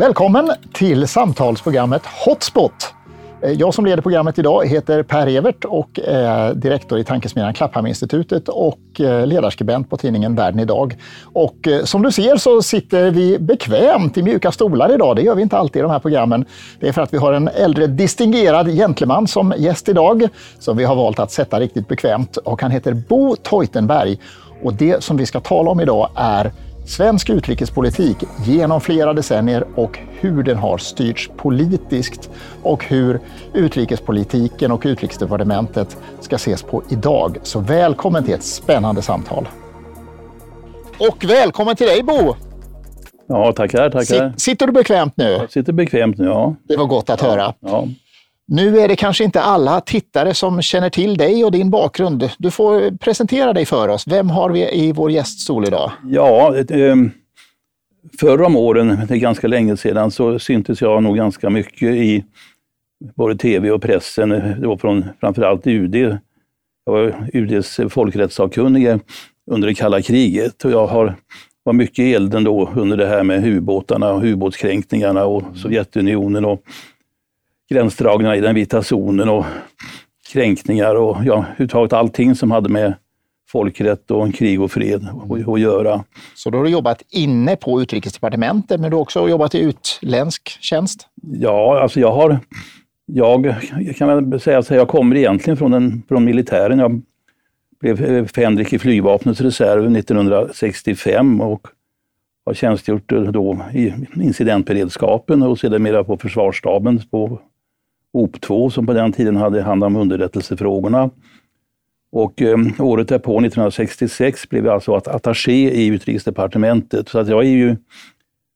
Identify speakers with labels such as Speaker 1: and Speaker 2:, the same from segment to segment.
Speaker 1: Välkommen till samtalsprogrammet Hotspot. Eh, jag som leder programmet idag heter Per Evert och är direktor i tankesmedjan Klapphamninstitutet och eh, ledarskribent på tidningen Världen idag. Och eh, som du ser så sitter vi bekvämt i mjuka stolar idag. Det gör vi inte alltid i de här programmen. Det är för att vi har en äldre distingerad gentleman som gäst idag som vi har valt att sätta riktigt bekvämt och han heter Bo Teutenberg. Och det som vi ska tala om idag är Svensk utrikespolitik genom flera decennier och hur den har styrts politiskt och hur utrikespolitiken och utrikesdepartementet ska ses på idag. Så välkommen till ett spännande samtal. Och välkommen till dig Bo!
Speaker 2: Ja, tackar, tackar.
Speaker 1: Sitt, sitter du bekvämt nu?
Speaker 2: Jag sitter bekvämt nu, ja.
Speaker 1: Det var gott att höra.
Speaker 2: ja.
Speaker 1: Nu är det kanske inte alla tittare som känner till dig och din bakgrund. Du får presentera dig för oss. Vem har vi i vår gäststol idag?
Speaker 2: Ja, eh, förr om åren, det är ganska länge sedan, så syntes jag nog ganska mycket i både tv och pressen. Det var från framförallt UD. Jag var UDs folkrättssakkunnige under det kalla kriget och jag har, var mycket i elden då under det här med ubåtarna och ubåtskränkningarna och Sovjetunionen och gränsdragningarna i den vita zonen och kränkningar och ja, överhuvudtaget allting som hade med folkrätt och krig och fred att- göra.
Speaker 1: Så då har du jobbat inne på utrikesdepartementet, men du har också jobbat i utländsk tjänst.
Speaker 2: Ja, alltså jag har, jag kan väl säga att jag kommer egentligen från, den, från militären. Jag blev eh, fänrik i flygvapnets reserv 1965 och har tjänstgjort då i incidentberedskapen och sedermera på försvarsstaben på OP2 som på den tiden hade hand om underrättelsefrågorna. Och eh, året därpå, 1966, blev jag alltså att attaché i utrikesdepartementet. Så att jag är ju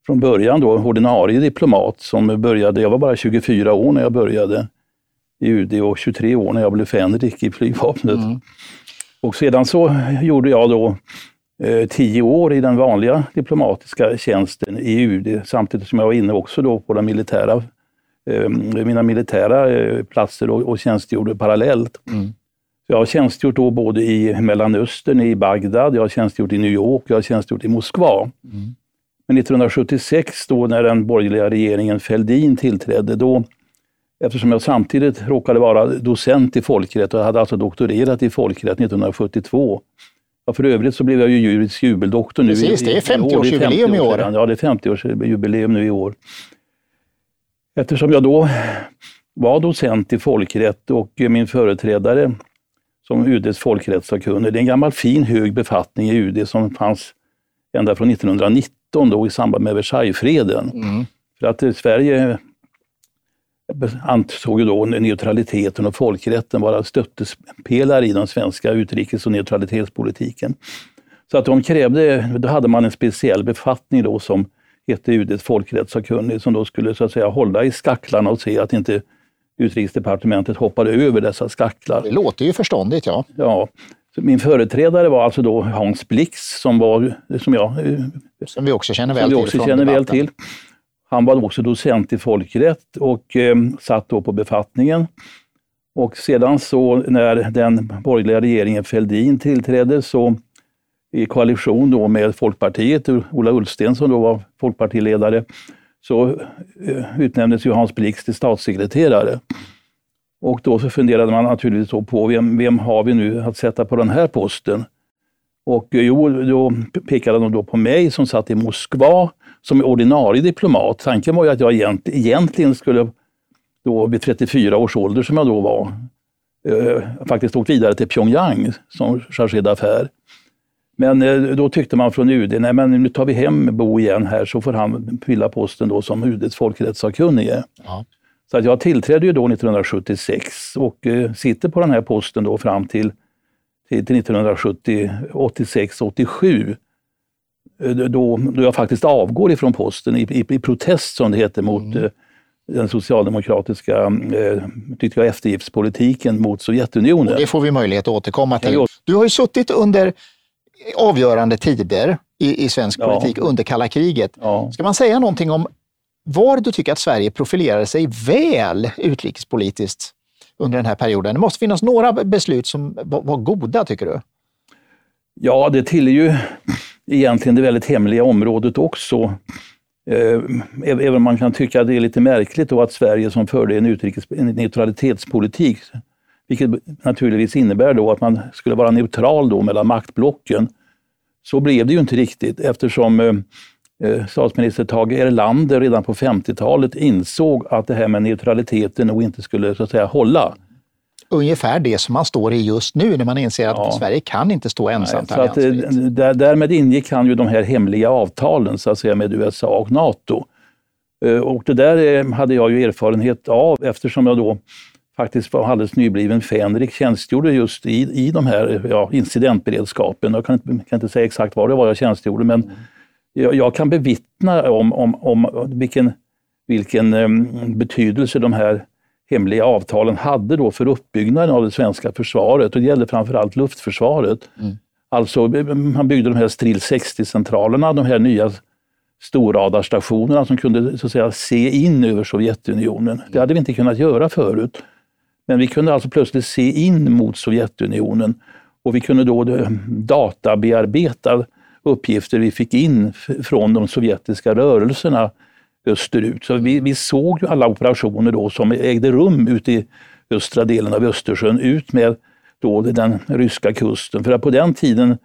Speaker 2: från början då ordinarie diplomat som började, jag var bara 24 år när jag började i UD och 23 år när jag blev fänrik i flygvapnet. Och sedan så gjorde jag då eh, tio år i den vanliga diplomatiska tjänsten i UD samtidigt som jag var inne också då på den militära, mina militära eh, platser och, och tjänstgjorde parallellt. Så Jag har tjänstgjort då både i Mellanöstern, i Bagdad, jag har tjänstgjort i New York, jag har tjänstgjort i Moskva. Men 1976 då när den borgerliga regeringen Fälldin tillträdde, då eftersom jag samtidigt råkade vara docent i folkrätt och hade alltså doktorerat i folkrätt 1972. Ja, för övrigt så blev jag ju juridisk jubeldoktor nu.
Speaker 1: Precis, det är
Speaker 2: i-
Speaker 1: 50-årsjubileum i år.
Speaker 2: Ja, det är 50-årsjubileum nu i år. Eftersom jag då var docent i folkrätt och min företrädare som UDs folkrättssakkunnig, det är en gammal fin hög befattning i UD som fanns ända från 1919 då i samband med Versaillesfreden. För att eh, Sverige ansåg ju då neutraliteten och folkrätten vara stöttepelare i den svenska utrikes och neutralitetspolitiken. Så att de krävde, då hade man en speciell befattning då som hette UDs folkrättssakkunnig som då skulle så att säga hålla i skacklarna och se att inte utrikesdepartementet hoppade över dessa skacklar.
Speaker 1: Det låter ju förståndigt, ja.
Speaker 2: Ja, min företrädare var alltså då Hans Blix som var, som jag eh,
Speaker 1: Som vi också känner väl till
Speaker 2: också känner väl till. Han var också docent i folkrätt och eh, satt då på befattningen. Och sedan så när den borgerliga regeringen Fälldin tillträdde så i koalition då med Folkpartiet, Ola Ullsten som då var folkpartiledare, så eh, utnämndes ju Hans Blix till statssekreterare. Och då så funderade man naturligtvis då på vem, vem har vi nu att sätta på den här posten? Och eh, jo, då pekade de då på mig som satt i Moskva som ordinarie diplomat. Tanken var ju att jag egent, egentligen skulle då vid 34 års ålder som jag då var, eh, faktiskt åkt vidare till Pyongyang som chargé d'affaires. Men eh, då tyckte man från UD, nej men nu tar vi hem Bo igen här så får han fylla posten då som UDs folkrättssakkunnige.
Speaker 1: Ja.
Speaker 2: Så att jag tillträdde ju då 1976 och eh, sitter på den här posten då fram till, till, till 1986-87. Då, då jag faktiskt avgår ifrån posten i, i, i protest som det heter mot eh, den socialdemokratiska eh, tycker jag, eftergiftspolitiken mot Sovjetunionen.
Speaker 1: Det får vi möjlighet att återkomma till. Du har ju suttit under avgörande tider i, i svensk
Speaker 2: Ja.
Speaker 1: politik under kalla kriget.
Speaker 2: Ja.
Speaker 1: Ska man säga någonting om var du tycker att Sverige profilerade sig väl utrikespolitiskt under den här perioden? Det måste finnas några beslut som var, goda, tycker du?
Speaker 2: Ja, det tillhör ju egentligen det väldigt hemliga området också. Eh, även om man kan tycka att det är lite märkligt då att Sverige som förde en, utrikes, en neutralitetspolitik, vilket naturligtvis innebär då att man skulle vara neutral då mellan maktblocken. Så blev det ju inte riktigt eftersom eh, eh statsminister Tage Erlander redan på 50-talet insåg att det här med neutraliteten nog inte skulle så att säga hålla
Speaker 1: ungefär det som man står i just nu när man inser att ja. Sverige kan inte stå ensamt
Speaker 2: Nej, att, eh, där, Därmed ingick han ju de här hemliga avtalen så att säga, med USA och NATO. Och det där hade jag ju erfarenhet av eftersom jag då faktiskt var alldeles nybliven fänrik, tjänstgjorde just i, i de här ja, incidentberedskapen. Jag kan inte, kan inte säga exakt var det var jag tjänstgjorde, men jag, jag, kan bevittna om, om, om vilken, vilken um, betydelse de här hemliga avtalen hade då för uppbyggnaden av det svenska försvaret och det gällde framförallt luftförsvaret. Mm. Alltså man byggde de här Stril 60-centralerna, de här nya storradarstationerna som kunde så att säga, se in över Sovjetunionen. Det hade vi inte kunnat göra förut. Men vi kunde alltså plötsligt se in mot Sovjetunionen och vi kunde då eh, databearbeta uppgifter vi fick in från de sovjetiska rörelserna österut. Så vi, vi såg ju alla operationer då som ägde rum ute i östra delen av Östersjön ut med då den ryska kusten. För att på den tiden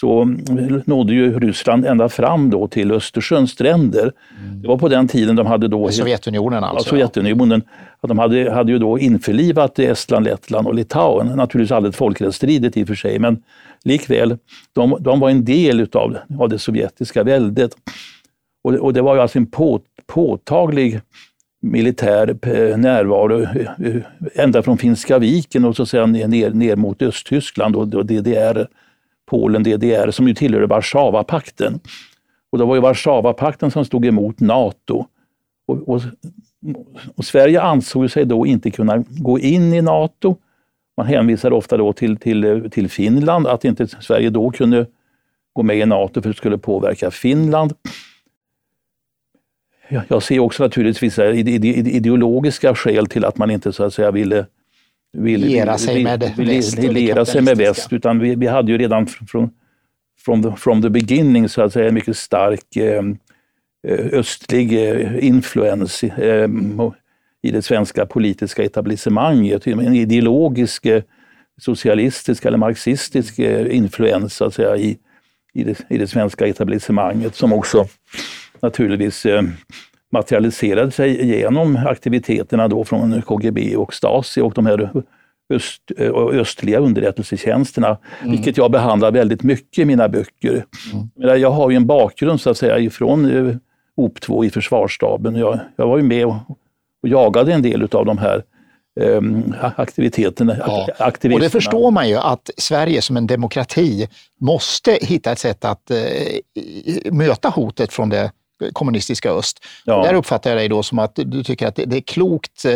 Speaker 2: så nådde ju Ryssland ända fram då till Östersjöns stränder. Mm. Det var på den tiden de hade då...
Speaker 1: Sovjetunionen alltså?
Speaker 2: Ja, Sovjetunionen. Att de hade, hade ju då införlivat Estland, Lettland och Litauen. Naturligtvis alldeles folkrättsstridigt i och för sig, men likväl, de, de var en del utav, av det sovjetiska väldet. Och, och det var ju alltså en på, påtaglig militär eh, närvaro eh, ända från Finska viken och så säga ner, ner mot Östtyskland och DDR, Polen, DDR som ju tillhörde Warszawapakten. Och det var ju Warszawapakten som stod emot NATO. Och, och, och, Sverige ansåg sig då inte kunna gå in i NATO. Man hänvisade ofta då till, till, till Finland, att inte Sverige då kunde gå med i NATO för det skulle påverka Finland. Jag ser också naturligtvis vissa ideologiska skäl till att man inte så att säga ville
Speaker 1: ville liera sig med väst.
Speaker 2: Liera sig med väst, utan vi, vi hade ju redan från from the, from the beginning så att säga en mycket stark eh, eh östlig eh, influens eh, i det svenska politiska etablissemanget. En ideologisk eh, socialistisk eller marxistisk eh, influens så att säga, i, i, det, i det svenska etablissemanget som också naturligtvis eh, materialiserade sig genom aktiviteterna då från KGB och Stasi och de här öst, eh, östliga underrättelsetjänsterna, mm. vilket jag behandlar väldigt mycket i mina böcker. Mm. Jag har ju en bakgrund så att säga ifrån eh, OP2 i försvarsstaben. Jag, jag var ju med och, och jagade en del av de här um, aktiviteterna. Ja.
Speaker 1: Och det förstår man ju att Sverige som en demokrati måste hitta ett sätt att uh, möta hotet från det kommunistiska öst. Ja. Där uppfattar jag dig då som att du tycker att det är klokt, eh,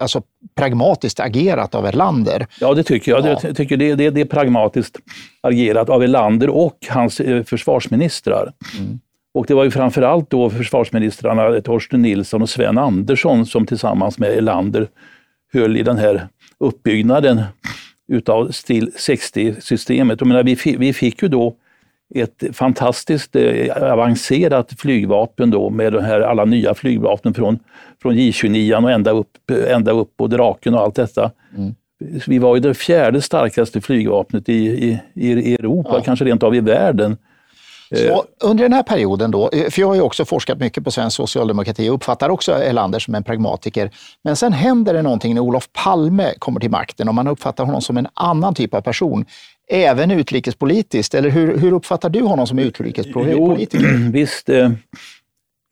Speaker 1: alltså pragmatiskt agerat av Erlander.
Speaker 2: Ja, det tycker jag. Ja. Jag tycker det, det, det är pragmatiskt agerat av Erlander och hans eh, försvarsministrar. Mm. Och det var ju framförallt då försvarsministrarna Torsten Nilsson och Sven Andersson som tillsammans med Erlander höll i den här uppbyggnaden utav STIL 60-systemet. Vi, vi fick ju då ett fantastiskt eh, avancerat flygvapen då med de här alla nya flygvapnen från, från J29 och ända upp, ända upp och Draken och allt detta. Mm. Vi var ju det fjärde starkaste flygvapnet i, i, i Europa, ja. kanske rent av i världen.
Speaker 1: Så eh. under den här perioden då, eh, för jag har ju också forskat mycket på svensk socialdemokrati och uppfattar också Erlander som en pragmatiker. Men sen händer det någonting när Olof Palme kommer till makten och man uppfattar honom som en annan typ av person även utrikespolitiskt? Eller hur, hur uppfattar du honom som utrikespolitiker?
Speaker 2: Jo, visst. Eh,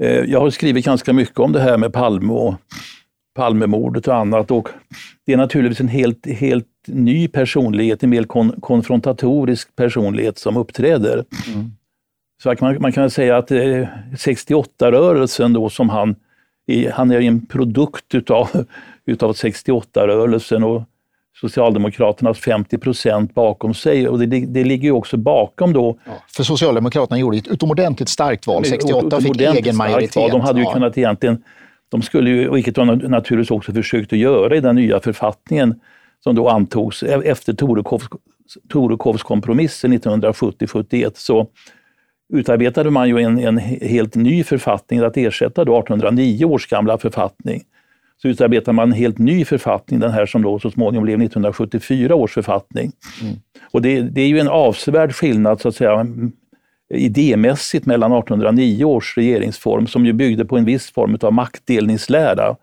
Speaker 2: eh, jag har skrivit ganska mycket om det här med Palme och Palmemordet och annat. Och det är naturligtvis en helt, helt ny personlighet, en mer kon konfrontatorisk personlighet som uppträder. Mm. Så man, man kan säga att eh, 68-rörelsen då som han, han är en produkt utav, utav 68-rörelsen och Socialdemokraternas 50 procent bakom sig och det, det ligger ju också bakom då. Ja,
Speaker 1: för Socialdemokraterna gjorde ett utomordentligt starkt val 68 och fick egen majoritet. Val.
Speaker 2: De hade ju ja. kunnat egentligen, de skulle ju, vilket de naturligtvis också försökte göra i den nya författningen som då antogs e-, efter Torekovs, Torekovskompromissen 1970-71 så utarbetade man ju en, en helt ny författning att ersätta då 1809 års gamla författning. Så utarbetade man en helt ny författning, den här som då så småningom blev 1974 års författning. Mm. Och det, det, är ju en avsevärd skillnad så att säga idémässigt mellan 1809 års regeringsform som ju byggde på en viss form av maktdelningslära.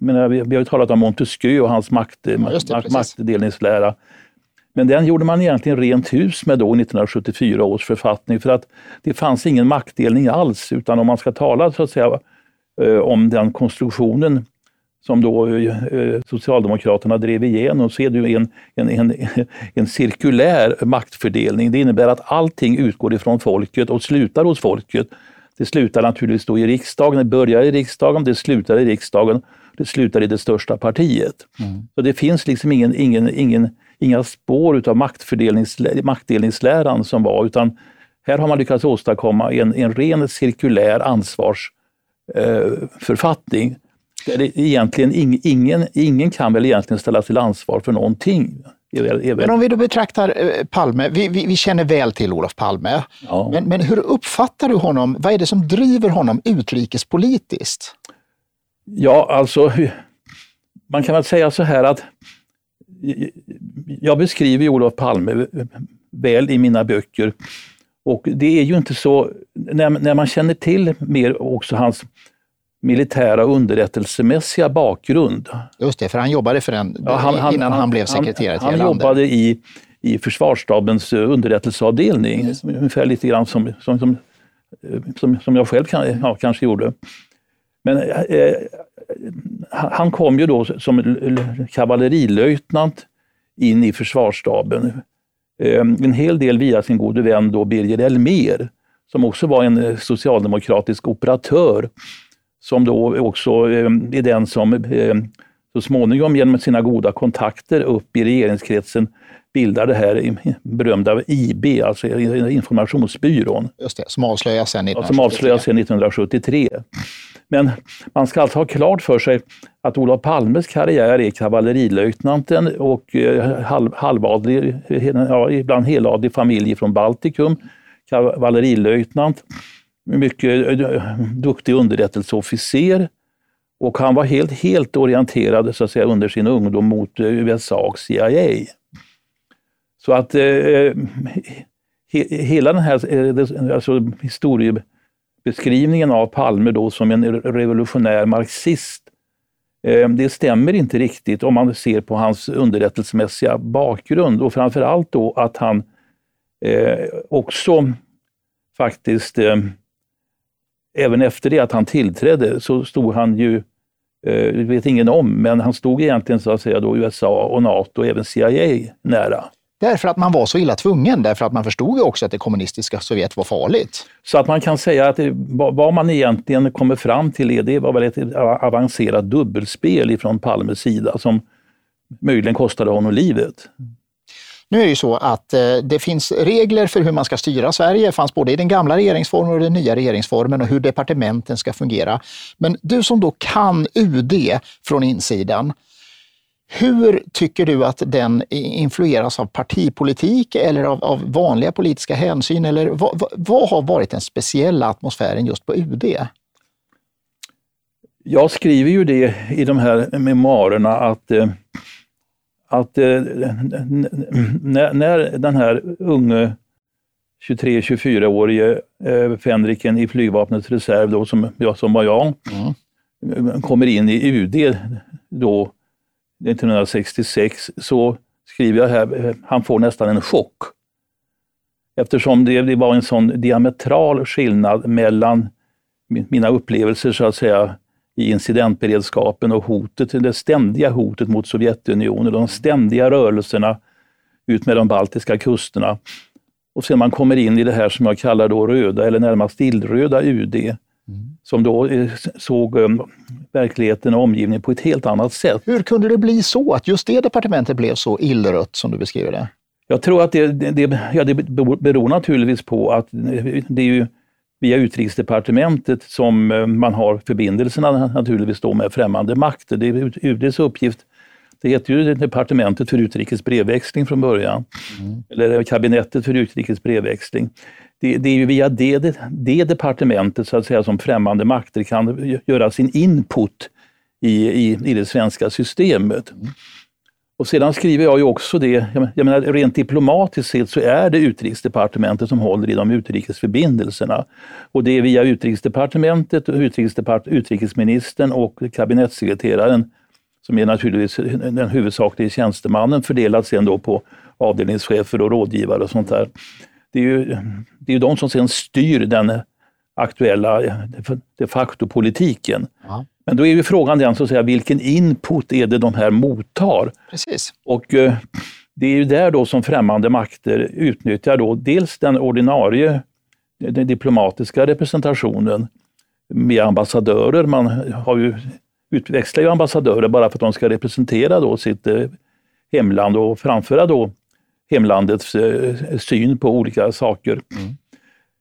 Speaker 2: Men vi har ju talat om Montesquieu och hans makt, ja, det, maktdelningslära. Men den gjorde man egentligen rent hus med då 1974 års författning för att det fanns ingen maktdelning alls utan om man ska tala så att säga om den konstruktionen som då eh, Socialdemokraterna drev igenom så är det en, en, en, en cirkulär maktfördelning. Det innebär att allting utgår ifrån folket och slutar hos folket. Det slutar naturligtvis då i riksdagen, det börjar i riksdagen, det slutar i riksdagen, det slutar i det största partiet. Mm. Så det finns liksom ingen, ingen, ingen, inga spår av maktdelningsläran som var, utan här har man lyckats åstadkomma en, en ren cirkulär ansvarsförfattning. Eh, egentligen ing, ingen, ingen kan väl egentligen ställas till ansvar för någonting.
Speaker 1: Men om vi då betraktar eh, Palme, vi, vi, vi känner väl till Olof Palme, ja. men, men hur uppfattar du honom? Vad är det som driver honom utrikespolitiskt?
Speaker 2: Ja, alltså, man kan väl säga så här att jag beskriver Olof Palme väl i mina böcker och det är ju inte så, när, när man känner till mer också hans militära underrättelsemässiga bakgrund.
Speaker 1: Just det, för han jobbade för den ja, han, han, innan han, han, blev sekreterare
Speaker 2: till Han, jobbade i, i försvarsstabens eh, underrättelseavdelning, mm. ungefär lite grann som, som, som, eh, som, som jag själv kan, ja, kanske gjorde. Men eh, han kom ju då som kavallerilöjtnant in i försvarsstaben. Eh, en hel del via sin gode vän då Birger Elmer, som också var en eh, socialdemokratisk operatör som då också eh, är den som eh, så småningom genom sina goda kontakter upp i regeringskretsen bildar det här berömda IB, alltså informationsbyrån.
Speaker 1: Just det, som avslöjas sen 1973.
Speaker 2: Ja, som avslöjas sen 1973. Men man ska alltså ha klart för sig att Olof Palmes karriär är kavallerilöjtnanten och eh, halv, halvadlig, ja, ibland heladlig familj från Baltikum, kavallerilöjtnant mycket eh, duktig underrättelseofficer och han var helt, helt orienterad så att säga, under sin ungdom mot eh, USA och CIA. Så att eh, he, hela den här eh, alltså, historiebeskrivningen Beskrivningen av Palme då som en revolutionär marxist, eh, det stämmer inte riktigt om man ser på hans underrättelsemässiga bakgrund och framförallt då att han eh, också faktiskt eh, även efter det att han tillträdde så stod han ju, det vet ingen om, men han stod egentligen så att säga då USA och NATO och även CIA nära.
Speaker 1: Därför att man var så illa tvungen, därför att man förstod ju också att det kommunistiska Sovjet var farligt.
Speaker 2: Så att man kan säga att det, vad man egentligen kommer fram till är, det var väl ett avancerat dubbelspel ifrån Palmes sida som möjligen kostade honom livet.
Speaker 1: Nu är det ju så att eh, det finns regler för hur man ska styra Sverige. Det fanns både i den gamla regeringsformen och den nya regeringsformen och hur departementen ska fungera. Men du som då kan UD från insidan, hur tycker du att den influeras av partipolitik eller av, av vanliga politiska hänsyn? Eller vad, vad, vad, har varit den speciella atmosfären just på UD?
Speaker 2: Jag skriver ju det i de här memoarerna att eh, att eh, när, när den här unge 23-24-årige eh, fänriken i flygvapnets reserv, då, som, ja, som var jag, mm. kommer in i UD då 1966, så skriver jag här, han får nästan en chock. Eftersom det, det var en sån diametral skillnad mellan mina upplevelser så att säga i incidentberedskapen och hotet, det ständiga hotet mot Sovjetunionen, de ständiga rörelserna ut med de baltiska kusterna. Och sen man kommer in i det här som jag kallar då röda eller närmast illröda UD, mm som då eh, såg um, verkligheten och omgivningen på ett helt annat sätt.
Speaker 1: Hur kunde det bli så att just det departementet blev så illrött som du beskriver det?
Speaker 2: Jag tror att det, det, ja, det beror naturligtvis på att det är ju via Utrikesdepartementet som eh, man har förbindelserna naturligtvis då med främmande makter. Det är UDs uppgift Det heter ju Departementet för utrikes brevväxling från början. Mm. Eller Kabinettet för utrikes brevväxling. Det, det, är ju via det, det, det departementet så att säga som främmande makter kan göra sin input i, i, i det svenska systemet. Och sedan skriver jag ju också det, jag menar rent diplomatiskt sett så är det utrikesdepartementet som håller i de utrikesförbindelserna. Och det är via utrikesdepartementet, utrikesdepart utrikesministern och kabinettssekreteraren som är naturligtvis den huvudsakliga tjänstemannen fördelat sen då på avdelningschefer och rådgivare och sånt där. Det är ju, det är ju de som sen styr den aktuella de facto-politiken. Ja. Men då är ju frågan den, så att säga, vilken input är det de här mottar?
Speaker 1: Precis.
Speaker 2: Och eh, det är ju där då som främmande makter utnyttjar då dels den ordinarie den diplomatiska representationen med ambassadörer. Man har ju, utväxlar ju ambassadörer bara för att de ska representera då sitt eh, hemland och framföra då hemlandets eh, syn på olika saker. Mm.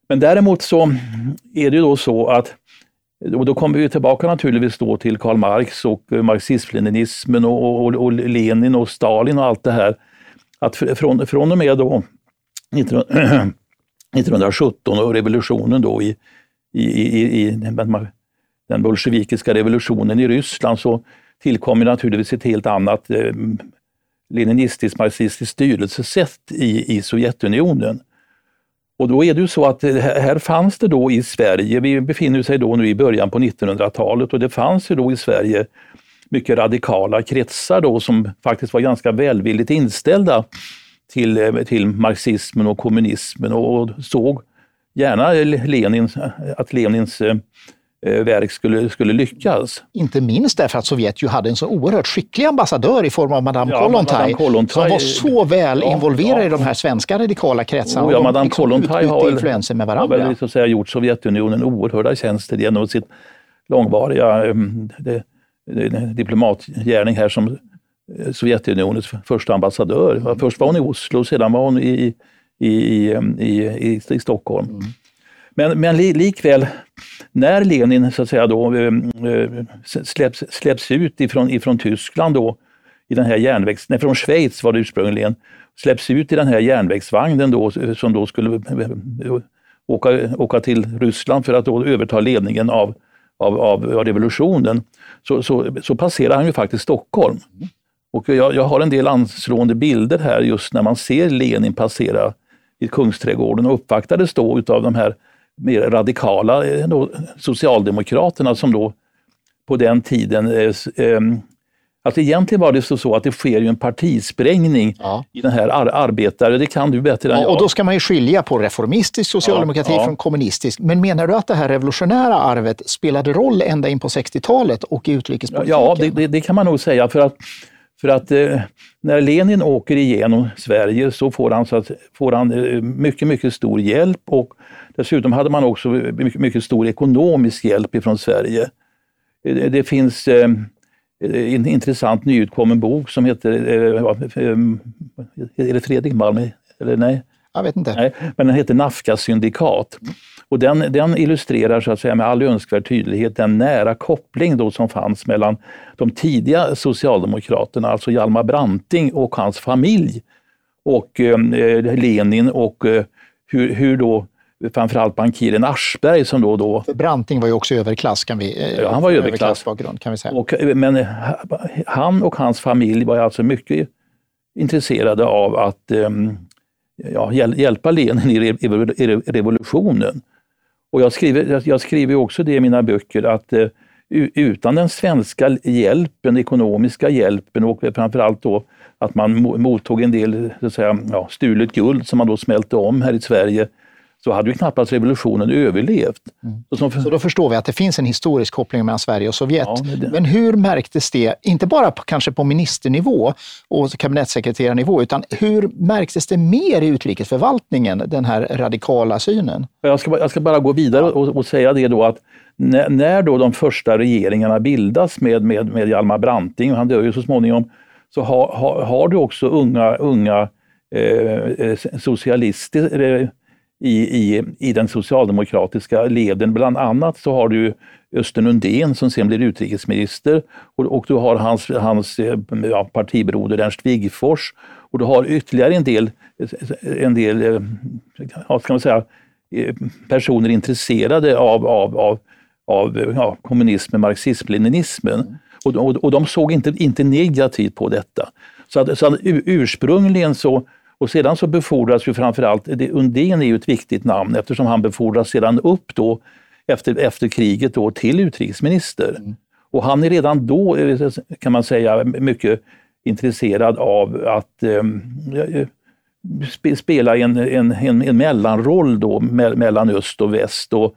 Speaker 2: Men däremot så är det ju då så att och då kommer vi tillbaka naturligtvis då till Karl Marx och marxism-leninismen och, och, och, Lenin och Stalin och allt det här. Att från, från och med då 1917 och revolutionen då i, i, i, i den bolsjevikiska revolutionen i Ryssland så tillkom naturligtvis ett helt annat leninistiskt marxistiskt styrelsesätt i, i Sovjetunionen. Och då är det ju så att eh, här fanns det då i Sverige, vi befinner oss då nu i början på 1900-talet och det fanns ju då i Sverige mycket radikala kretsar då som faktiskt var ganska välvilligt inställda till, eh, till marxismen och kommunismen och såg gärna Lenin, att Lenins Eh, verk skulle, skulle lyckas.
Speaker 1: Inte minst därför att Sovjet ju hade en så oerhört skicklig ambassadör i form av Madame ja, Kollontaj, som var så väl ja, involverad ja. i de här svenska radikala kretsarna.
Speaker 2: Oh, ja, Madame liksom Kollontaj har,
Speaker 1: influenser med varandra.
Speaker 2: har väl, så att säga, gjort Sovjetunionen oerhörda tjänster genom sitt långvariga um, det, diplomatgärning här som eh, Sovjetunionens första ambassadör. Mm. Först var hon i Oslo, sedan var hon i, i, i, i, i, i Stockholm. Mm. Men, men likväl, när Lenin så att säga då, eh, eh, släpps, släpps ut ifrån, ifrån Tyskland då, i den här järnvägs, nej, från Schweiz var det ursprungligen, släpps ut i den här järnvägsvagnen då, som då skulle eh, åka, åka till Ryssland för att då överta ledningen av, av, av revolutionen, så, så, så passerar han ju faktiskt Stockholm. Och jag, jag, har en del anslående bilder här just när man ser Lenin passera i Kungsträdgården och uppvaktades då utav de här mer radikala eh, då, socialdemokraterna som då på den tiden eh, eh, Alltså egentligen var det så, att det sker ju en partisprängning ja. i den här ar arbetare, det kan du bättre än
Speaker 1: ja, jag. Och då ska man ju skilja på reformistisk socialdemokrati ja, från kommunistisk. Men menar du att det här revolutionära arvet spelade roll ända in på 60-talet och i utrikespolitiken?
Speaker 2: Ja, det, det, det, kan man nog säga. För att, för att eh, när Lenin åker igenom Sverige så får han, så att, får han eh, mycket, mycket stor hjälp och Dessutom hade man också mycket, mycket stor ekonomisk hjälp ifrån Sverige. Det finns eh, en intressant nyutkommen bok som heter, eh, är det Fredrik Malm? Eller nej?
Speaker 1: Jag vet inte.
Speaker 2: Nej, men den heter Nafka syndikat. Och den, den illustrerar så att säga med all önskvärd tydlighet den nära koppling då som fanns mellan de tidiga socialdemokraterna, alltså Hjalmar Branting och hans familj och eh, Lenin och eh, hur, hur då framförallt bankiren Aschberg som då och då...
Speaker 1: För Branting var ju också överklass, kan vi,
Speaker 2: eh, ja, han var överklass.
Speaker 1: kan vi säga.
Speaker 2: Och, men han och hans familj var alltså mycket intresserade av att um, ja, hjälpa Lenin i revolutionen. Och jag skriver, jag skriver också det i mina böcker att eh, utan den svenska hjälpen, ekonomiska hjälpen och framförallt då att man mottog en del så att säga, ja, stulet guld som man då smälte om här i Sverige så hade ju knappast revolutionen överlevt.
Speaker 1: Mm. Så, så, då förstår vi att det finns en historisk koppling mellan Sverige och Sovjet. Ja, men, men, hur märktes det, inte bara på, kanske på ministernivå och kabinettssekreterarnivå, utan hur märktes det mer i utrikesförvaltningen, den här radikala synen?
Speaker 2: Jag ska, jag ska bara gå vidare och, och säga det då att när, när, då de första regeringarna bildas med, med, med Hjalmar Branting, och han dör ju så småningom, så har, har, har du också unga, unga eh, eh socialister, i, i, i den socialdemokratiska leden. Bland annat så har du Östen Undén som sen blir utrikesminister och, och du har hans, hans eh, ja, partibroder Ernst Wigforss och du har ytterligare en del, en del eh, ja, ska man säga, eh, personer intresserade av, av, av, av ja, kommunismen, marxism-leninismen. Och, och, och de såg inte, inte negativt på detta. Så, att, så att ursprungligen så, och sedan så befordras ju framförallt, Undén är ju ett viktigt namn eftersom han befordras sedan upp då efter, efter kriget då till utrikesminister. Mm. Och han är redan då, kan man säga, mycket intresserad av att eh, spela en, en, en, en mellanroll då me mellan öst och väst. Och,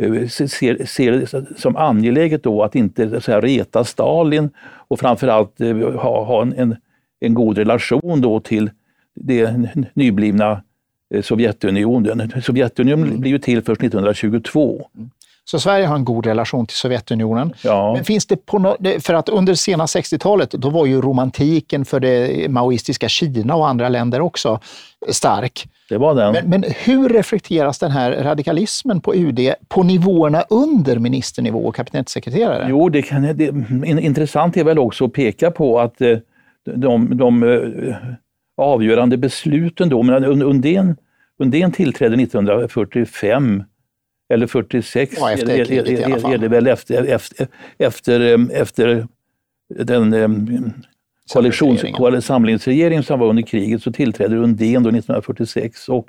Speaker 2: eh, ser, ser det som angeläget då att inte så här, reta Stalin och framförallt eh, ha, ha en, en, en, god relation då till det nyblivna eh, Sovjetunionen. Sovjetunionen mm. blir ju till först 1922. Mm.
Speaker 1: Så Sverige har en god relation till Sovjetunionen. Ja. Men finns det på no för att under sena 60-talet, då var ju romantiken för det maoistiska Kina och andra länder också stark.
Speaker 2: Det var den.
Speaker 1: Men, men, hur reflekteras den här radikalismen på UD på nivåerna under ministernivå och kabinettssekreterare?
Speaker 2: Jo, det kan, det, intressant är väl också att peka på att eh, de, de eh, avgörande besluten då, men Undén, Undén tillträdde 1945 eller 46
Speaker 1: ja, efter är, är, är,
Speaker 2: är, det väl efter, efter, efter, efter den koalitions, samlingsregering som var under kriget så tillträdde Undén då 1946 och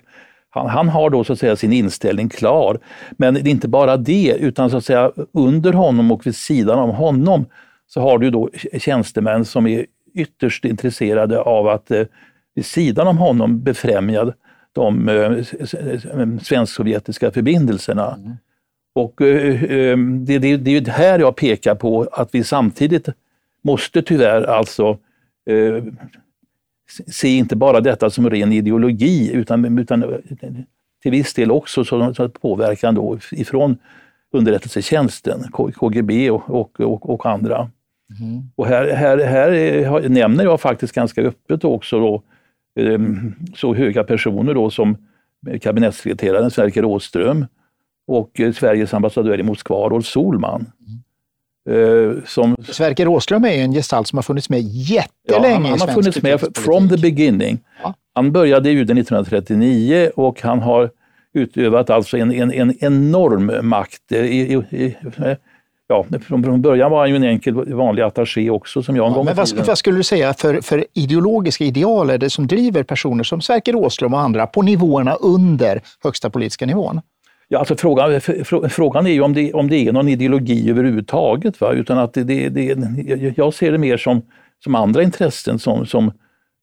Speaker 2: han, han, har då så att säga sin inställning klar. Men det är inte bara det, utan så att säga under honom och vid sidan om honom så har du då tjänstemän som är ytterst intresserade av att eh, vid sidan om honom befrämja de eh, svensk-sovjetiska förbindelserna. Mm. Och eh, eh, det, det, det är här jag pekar på att vi samtidigt måste tyvärr alltså eh, se inte bara detta som ren ideologi utan, utan till viss del också som, som påverkan då ifrån underrättelsetjänsten, KGB och, och, och, och andra. Mm. Och här, här, här nämner jag faktiskt ganska öppet också då, så höga personer då som kabinettssekreteraren Sverker Rådström och eh, Sveriges ambassadör i Moskva, Rolf Solman.
Speaker 1: Mm. Som, Sverker Rådström är en gestalt som har funnits med jättelänge ja, han,
Speaker 2: han har funnits med from the beginning. Ja. Han började i UD 1939 och han har utövat alltså en, en, en enorm makt i, i, i, ja, från början var han ju en enkel vanlig attaché också som jag en ja, gång
Speaker 1: Men vad, vad, skulle du säga för, för ideologiska ideal är det som driver personer som Sverker Åström och andra på nivåerna under högsta politiska nivån?
Speaker 2: Ja, alltså frågan, frågan är ju om det, om det är någon ideologi överhuvudtaget. Va? Utan att det, det, det, jag ser det mer som, som andra intressen som, som,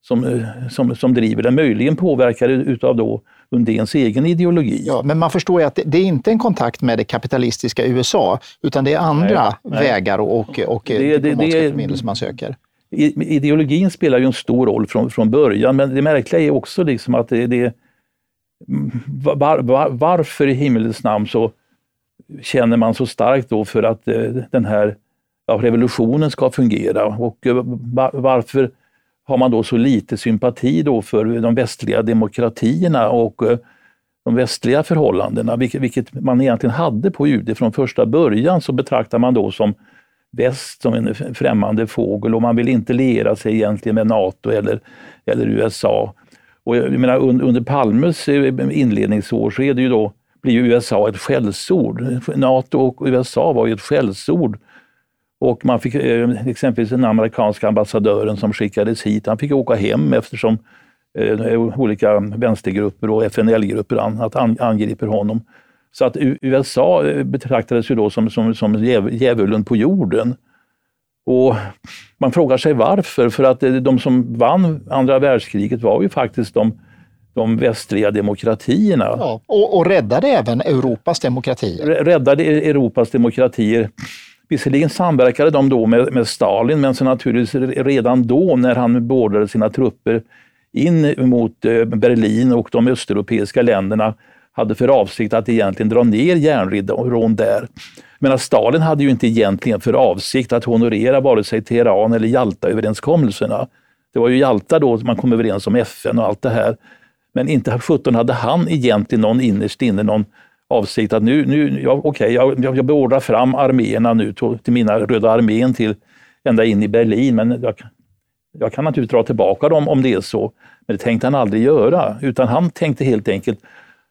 Speaker 2: som, som, som driver det. Möjligen påverkade utav då Undéns egen ideologi.
Speaker 1: Ja, men man förstår ju att det är inte en kontakt med det kapitalistiska USA, utan det är andra nej, vägar och, och, och det, diplomatiska det, förbindelser man söker.
Speaker 2: Ideologin spelar ju en stor roll från, från början, men det märkliga är också liksom att det, det var, var, varför i himmelens namn så känner man så starkt då för att eh, den här ja, revolutionen ska fungera och eh, varför har man då så lite sympati då för de västliga demokratierna och eh, de västliga förhållandena, vilket, man egentligen hade på UD från första början, så betraktar man då som väst som en främmande fågel och man vill inte liera sig egentligen med NATO eller, eller USA. Och jag menar, under Palmes eh, inledningsår så är det ju då, blir ju USA ett skällsord. NATO och USA var ju ett skällsord och man fick eh, exempelvis den amerikanska ambassadören som skickades hit, han fick åka hem eftersom eh, olika vänstergrupper och FNL-grupper angriper honom. Så att USA eh, betraktades ju då som, som, som djävulen på jorden. Och man frågar sig varför, för att de som vann andra världskriget var ju faktiskt de, de västliga demokratierna. Ja,
Speaker 1: och, och räddade även Europas demokratier.
Speaker 2: Räddade Europas demokratier. Visserligen samverkade de då med, med Stalin, men så naturligtvis redan då när han beordrade sina trupper in mot eh, Berlin och de östeuropeiska länderna hade för avsikt att egentligen dra ner järnridån där. Men Stalin hade ju inte egentligen för avsikt att honorera vare sig Teheran eller Jalta-överenskommelserna. Det var ju Jalta då man kom överens om FN och allt det här. Men inte 17 hade han egentligen någon innerst inne någon avsikt att nu, nu ja, okej, jag, jag beordrar fram arméerna nu till, till mina Röda armén till ända in i Berlin, men jag, jag kan naturligtvis dra tillbaka dem om det är så. Men det tänkte han aldrig göra, utan han tänkte helt enkelt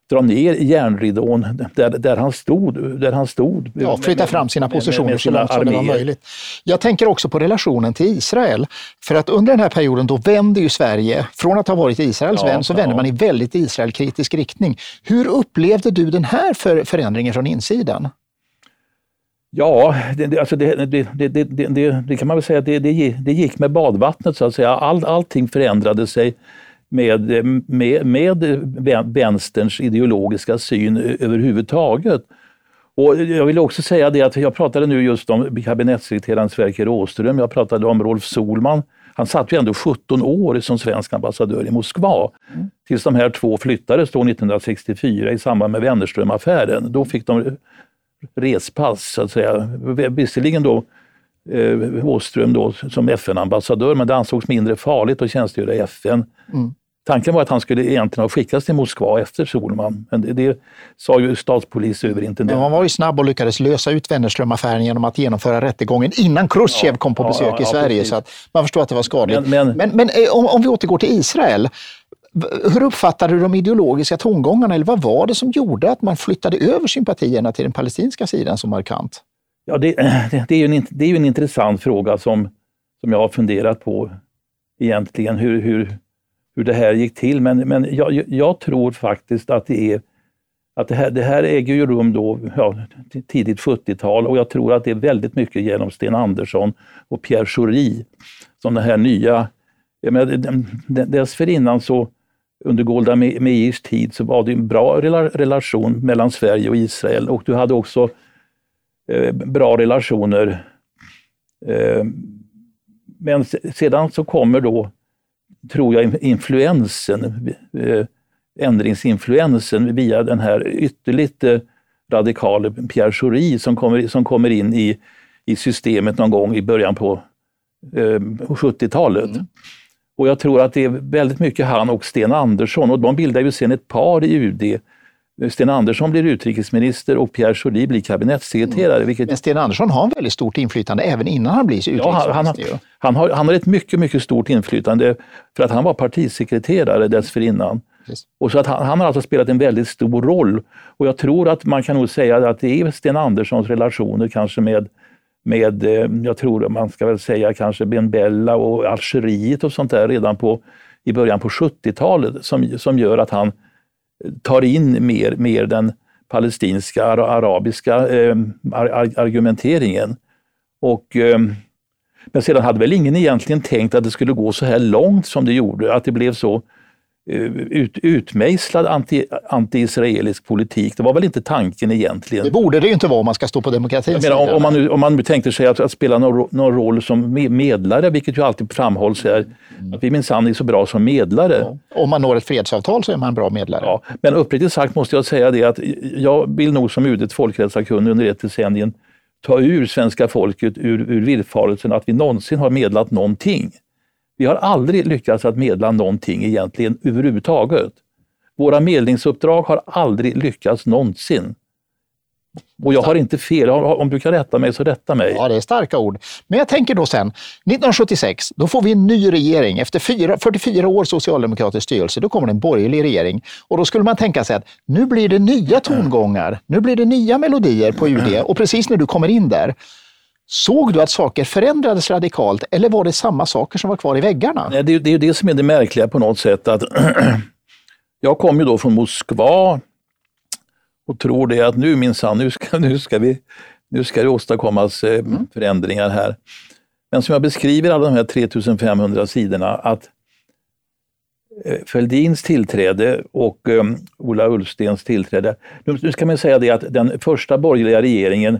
Speaker 2: dra ner järnridån där, där, han stod, där han stod.
Speaker 1: Ja, flytta fram sina positioner med, med så långt som det var möjligt. Jag tänker också på relationen till Israel. För att under den här perioden då vänder ju Sverige, från att ha varit Israels ja, vän, så ja. vänder man i väldigt Israelkritisk riktning. Hur upplevde du den här för, förändringen från insidan?
Speaker 2: Ja, det, alltså det, det, det, kan man väl säga att det, det, gick med badvattnet så att säga. All, allting förändrade sig med, med, med vänsterns ideologiska syn överhuvudtaget. Och jag vill också säga det att jag pratade nu just om kabinettssekreteraren Sverker Åström, jag pratade om Rolf Solman. Han satt ju ändå 17 år som svensk ambassadör i Moskva. Mm. Tills de här två flyttades då 1964 i samband med Wennerströmaffären. Då fick de respass så att säga. Visserligen då eh, Åström då som FN-ambassadör, men det ansågs mindre farligt att tjänstgöra i FN. Mm. Tanken var att han skulle egentligen ha skickats till Moskva efter Solman, men det, det sa ju statspolisöverintendenten.
Speaker 1: Man var ju snabb och lyckades lösa ut Wennerströmaffären genom att genomföra rättegången innan Khrushchev ja, kom på besök ja, ja, i Sverige. Så att man förstår att det var skadligt. Men, men, men, men eh, om, om vi återgår till Israel. Hur uppfattade du de ideologiska tongångarna eller vad var det som gjorde att man flyttade över sympatierna till den palestinska sidan så markant?
Speaker 2: Ja, det, det, är, ju en, det är ju en intressant fråga som, som jag har funderat på egentligen, hur, hur, hur det här gick till. Men, men jag, jag tror faktiskt att det är att det här, det här äger ju rum då, ja, tidigt 70-tal och jag tror att det är väldigt mycket genom Sten Andersson och Pierre Schori som den här nya... Jag menar, dessförinnan så under Golda Meirs tid så var det en bra relation mellan Sverige och Israel och du hade också eh, bra relationer. Eh, men sedan så kommer då, tror jag, influensen, eh, ändringsinfluensen via den här ytterligt radikale Pierre Schori som kommer, som kommer in i, i systemet någon gång i början på 70-talet. Mm. Och jag tror att det är väldigt mycket han och Sten Andersson och de bildar ju sen ett par i UD. Sten Andersson blir utrikesminister och Pierre Schori blir kabinettssekreterare. Mm.
Speaker 1: Vilket... Men Sten Andersson har väldigt stort inflytande även innan han blir utrikesminister. Ja, han,
Speaker 2: han, han, har, han har ett mycket, mycket stort inflytande för att han var partisekreterare dessförinnan. Och så att han, han, har alltså spelat en väldigt stor roll. Och jag tror att man kan nog säga att det är Sten Anderssons relationer kanske med med, eh, jag tror man ska väl säga kanske Ben Bella och Algeriet och sånt där redan på, i början på 70-talet som, som gör att han tar in mer, mer den palestinska, arabiska eh, argumenteringen. Och, eh, men sedan hade väl ingen egentligen tänkt att det skulle gå så här långt som det gjorde, att det blev så Eh, ut, utmejslad anti, anti-israelisk politik. Det var väl inte tanken egentligen.
Speaker 1: Det borde det ju inte vara om man ska stå på demokratins
Speaker 2: sida. Om, om, man nu, om man nu tänkte sig att, att spela någon, någon, roll som medlare, vilket ju alltid framhålls här, mm. att vi minsann är så bra som medlare. Ja.
Speaker 1: Om man når ett fredsavtal så är man en bra medlare.
Speaker 2: Ja. Men uppriktigt sagt måste jag säga det att jag vill nog som UD folkrättssakkunnig under ett decennium ta ur svenska folket ur, ur villfarelsen att vi någonsin har medlat någonting. Vi har aldrig lyckats att medla någonting egentligen överhuvudtaget. Våra medlingsuppdrag har aldrig lyckats någonsin. Och jag har inte fel. Om du kan rätta mig så rätta mig.
Speaker 1: Ja, det är starka ord. Men jag tänker då sen, 1976, då får vi en ny regering. Efter 44 år socialdemokratisk styrelse, då kommer det en borgerlig regering. Och då skulle man tänka sig att nu blir det nya tongångar, nu blir det nya melodier på UD. Och precis när du kommer in där, Såg du att saker förändrades radikalt eller var det samma saker som var kvar i väggarna?
Speaker 2: Nej, det, är det som är det märkliga på något sätt. att Jag kom ju då från Moskva och tror det att nu minsann, nu ska, nu ska, vi, nu ska det åstadkommas eh, mm. förändringar här. Men som jag beskriver alla de här 3500 sidorna att eh, Fälldins tillträde och um, Ola Ullstens tillträde. Nu, nu ska man säga det att den första borgerliga regeringen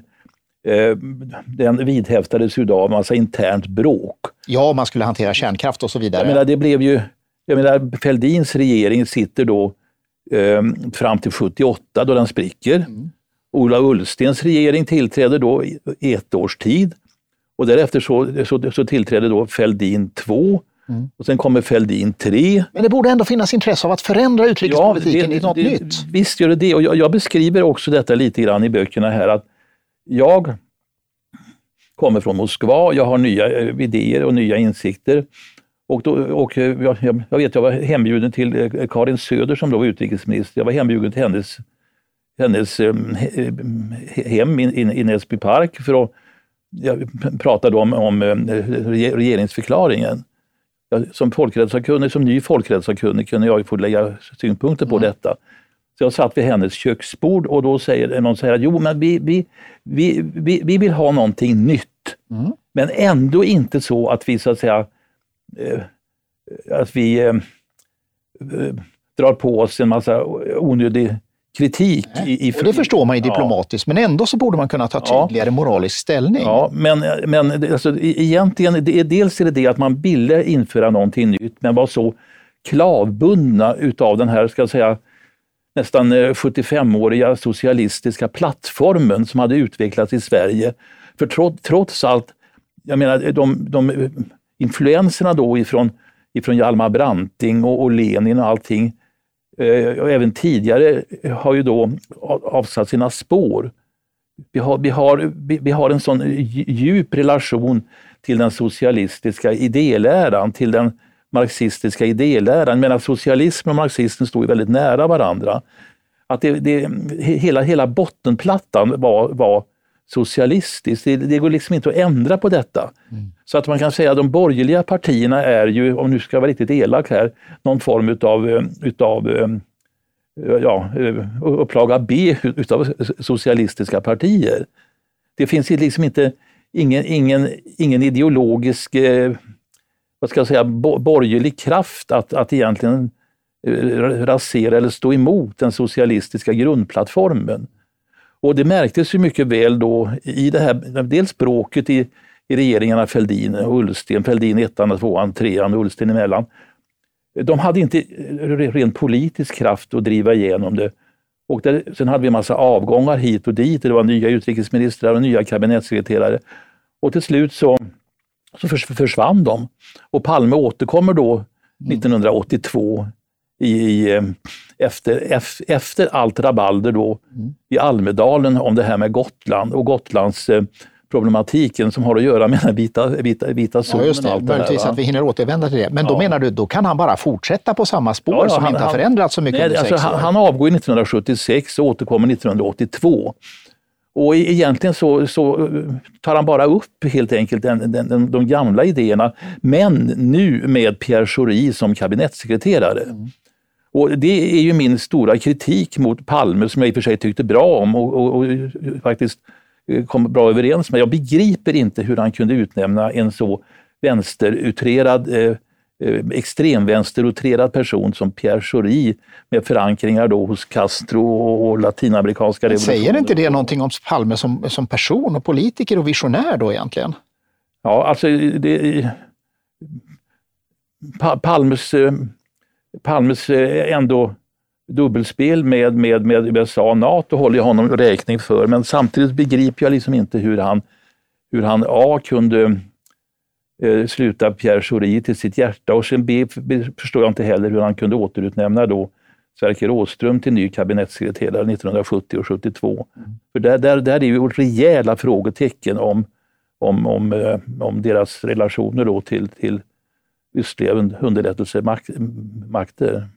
Speaker 2: den vidhäftades ju av massa internt bråk.
Speaker 1: Ja, man skulle hantera kärnkraft och så vidare.
Speaker 2: Jag menar, det blev ju, jag menar, Fälldins regering sitter då eh, fram till 78 då den spricker. Mm. Ola Ullstens regering tillträder då i ett års tid och därefter så, så, så tillträder då Fälldin 2 Mm. Och sen kommer Fälldin 3.
Speaker 1: Men det borde ändå finnas intresse av att förändra utrikespolitiken ja, det, i något
Speaker 2: det,
Speaker 1: nytt?
Speaker 2: Visst gör det det. Och jag, jag, beskriver också detta lite grann i böckerna här. att Jag kommer från Moskva, jag har nya eh, idéer och nya insikter. Och, då, och eh, jag, jag vet, jag var hembjuden till eh, Karin Söder som då var utrikesminister. Jag var hembjuden till hennes, hennes hem i, Näsby park för att jag pratade om, om regeringsförklaringen. Som folkrättssakkunnig, som ny folkrättssakkunnig kunde jag få lägga synpunkter på mm. detta. Så jag satt vid hennes köksbord och då säger någon säger att jo, men vi, vi, vi, vi, vi vill ha någonting nytt. Mm. Men ändå inte så att vi så att säga eh, att vi eh, eh, drar på oss en massa onödig kritik.
Speaker 1: I, i, och det förstår man ju diplomatiskt, ja. men ändå så borde man kunna ta tydligare ja. moralisk ställning.
Speaker 2: Ja, men, men alltså, egentligen, det är, dels är det det att man ville införa någonting nytt, men var så klavbundna utav den här, ska jag säga, nästan eh, 75-åriga socialistiska plattformen som hade utvecklats i Sverige. För trots, trots allt, jag menar de, de eh, influenserna då ifrån, ifrån Hjalmar Branting och, och Lenin och allting, eh, och även tidigare eh, har ju då avsatt sina spår. Vi har, vi, har, vi har en sån djup relation till den socialistiska idéläran, till den marxistiska idéläran. Men socialismen och marxismen stod väldigt nära varandra. Att det, det, hela, hela bottenplattan var, var socialistisk. Det, det, går liksom inte att ändra på detta. Mm. Så att man kan säga att de borgerliga partierna är ju, om nu ska vara riktigt elak här, någon form utav, utav eh, ja, eh, upplaga B utav socialistiska partier. Det finns liksom inte ingen, ingen, ingen ideologisk eh, vad ska jag säga, borgerlig kraft att, att egentligen eh, rasera eller stå emot den socialistiska grundplattformen. Och det märktes ju mycket väl då i det här, dels språket i, i regeringarna Fälldin och Ullsten, Fälldin ettan, tvåan, trean och Ullsten emellan. De hade inte eh, rent politisk kraft att driva igenom det. Och där, sen hade vi en massa avgångar hit och dit. Det var nya utrikesministrar och nya kabinettssekreterare. Och till slut så, så försvann de. Och Palme återkommer då 1982 mm. i, eh, efter, efter allt rabalder då mm. i Almedalen om det här med Gotland och Gotlands eh, problematiken som har att göra med den vita, vita, vita zonen. Ja,
Speaker 1: just det. Möjligtvis det att vi hinner återvända till det. Men då menar du, då kan han bara fortsätta på samma spår ja, ja, som han, inte har förändrats så mycket nej, under
Speaker 2: alltså,
Speaker 1: sex år?
Speaker 2: Han, avgår 1976 och återkommer 1982. Och egentligen så, så, eh, tar han bara upp helt enkelt den, den, den, de gamla idéerna, men nu med Pierre Schori som kabinettssekreterare. Mm. Och Det är ju min stora kritik mot Palme som jag i och för sig tyckte bra om och, och, och faktiskt eh, kom bra överens med. Jag begriper inte hur han kunde utnämna en så vänsterutrerad, eh, eh extremvänsterutrerad person som Pierre Schori med förankringar då hos Castro och, latinamerikanska revolutionen.
Speaker 1: Säger inte det någonting om Palme som, som person och politiker och visionär då egentligen?
Speaker 2: Ja, alltså det, Palmes eh, Palmes eh, ändå dubbelspel med, med, med USA och NATO håller jag honom räkning för, men samtidigt begriper jag liksom inte hur han, hur han A kunde Eh, sluta Pierre Schori till sitt hjärta och sen B förstår jag inte heller hur han kunde återutnämna då Sverker Åström till ny kabinettssekreterare 1970 och 72. Mm. För där, där, där är ju rejäla frågetecken om, om, om, eh, om deras relationer då till, till östliga underrättelsemakter.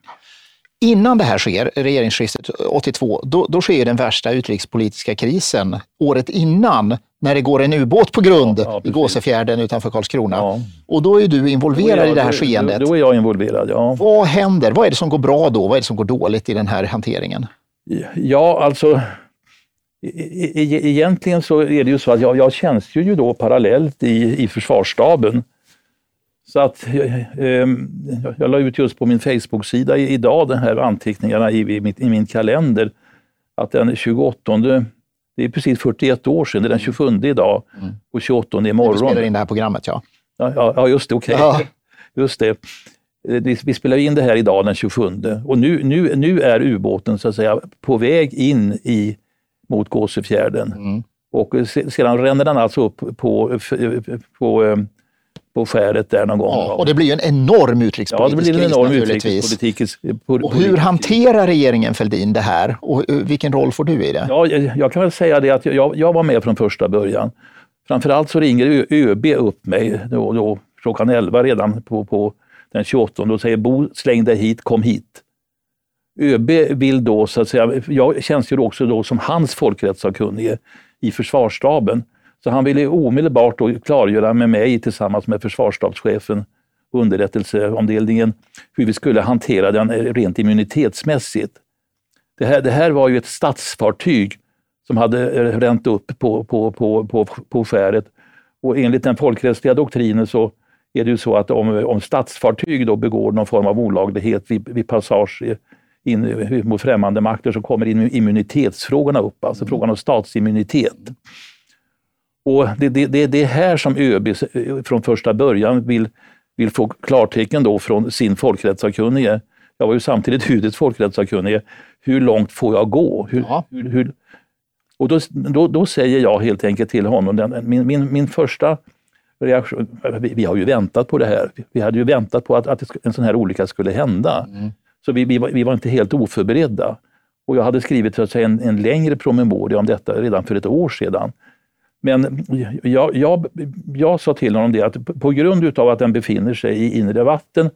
Speaker 1: Innan det här sker, regeringsskiftet 82, då, då sker den värsta utrikespolitiska krisen. Året innan, när det går en ubåt på grund ja, ja, i Gåsefjärden utanför Karlskrona. Ja. Och då är du involverad jag, i det här skeendet.
Speaker 2: Då, då är jag involverad, ja.
Speaker 1: Vad händer? Vad är det som går bra då? Vad är det som går dåligt i den här hanteringen?
Speaker 2: Ja, alltså e, egentligen så är det ju så att jag, jag tjänstgör ju då parallellt i, i försvarsstaben så att eh, ehm, jag la ut just på min Facebook-sida idag de här anteckningarna i, i, i, min kalender att den 28, det är precis 41 år sedan, det är den 27 idag mm. och 28 imorgon. Vi
Speaker 1: spelar in det här programmet ja.
Speaker 2: Ja, ja just det, okej. Okay. Ja. Just det. Vi spelar in det här idag den 27 och nu, nu, nu är ubåten så att säga på väg in i, mot Gåsefjärden. Mm. Och sedan ränner den alltså upp på, på, på skäret där någon gång.
Speaker 1: Ja, och det blir ju en enorm utrikespolitisk
Speaker 2: ja, det blir en enorm
Speaker 1: kris
Speaker 2: utrikespolitisk
Speaker 1: Och hur hanterar regeringen Fälldin det här och eh, vilken roll får du i det?
Speaker 2: Ja, jag kan väl säga det att jag, jag var med från första början. Framförallt så ringer ÖB upp mig då, då, klockan 11 redan på, på den 28 och säger Bo, släng dig hit, kom hit. ÖB vill då, så att säga, jag tjänstgör också då som hans folkrättssakkunnige i försvarsstaben. Så han ville omedelbart då klargöra med mig tillsammans med försvarsstabschefen underrättelseavdelningen hur vi skulle hantera den rent immunitetsmässigt. Det här, det här var ju ett statsfartyg som hade eh, ränt upp på, på, på, på, på skäret. Och enligt den folkrättsliga doktrinen så är det ju så att om, om statsfartyg då begår någon form av olaglighet vid, vid passage in eh, mot främmande makter så kommer immunitetsfrågorna upp, alltså frågan om statsimmunitet. Och det, det, det, det är här som ÖB från första början vill, vill få klartecken då från sin folkrättssakkunnige. Jag var ju samtidigt UDs folkrättssakkunnige. Hur långt får jag gå? Hur, ja. hur, hur, och då, då, då, säger jag helt enkelt till honom, den, min, min, min första reaktion, vi, vi, har ju väntat på det här. Vi hade ju väntat på att, att en sån här olycka skulle hända. Mm. Så vi, vi, var, vi var inte helt oförberedda. Och jag hade skrivit så att säga, en, en längre promemoria om detta redan för ett år sedan. Men jag, jag, jag sa till honom det att på grund utav att den befinner sig i inre vatten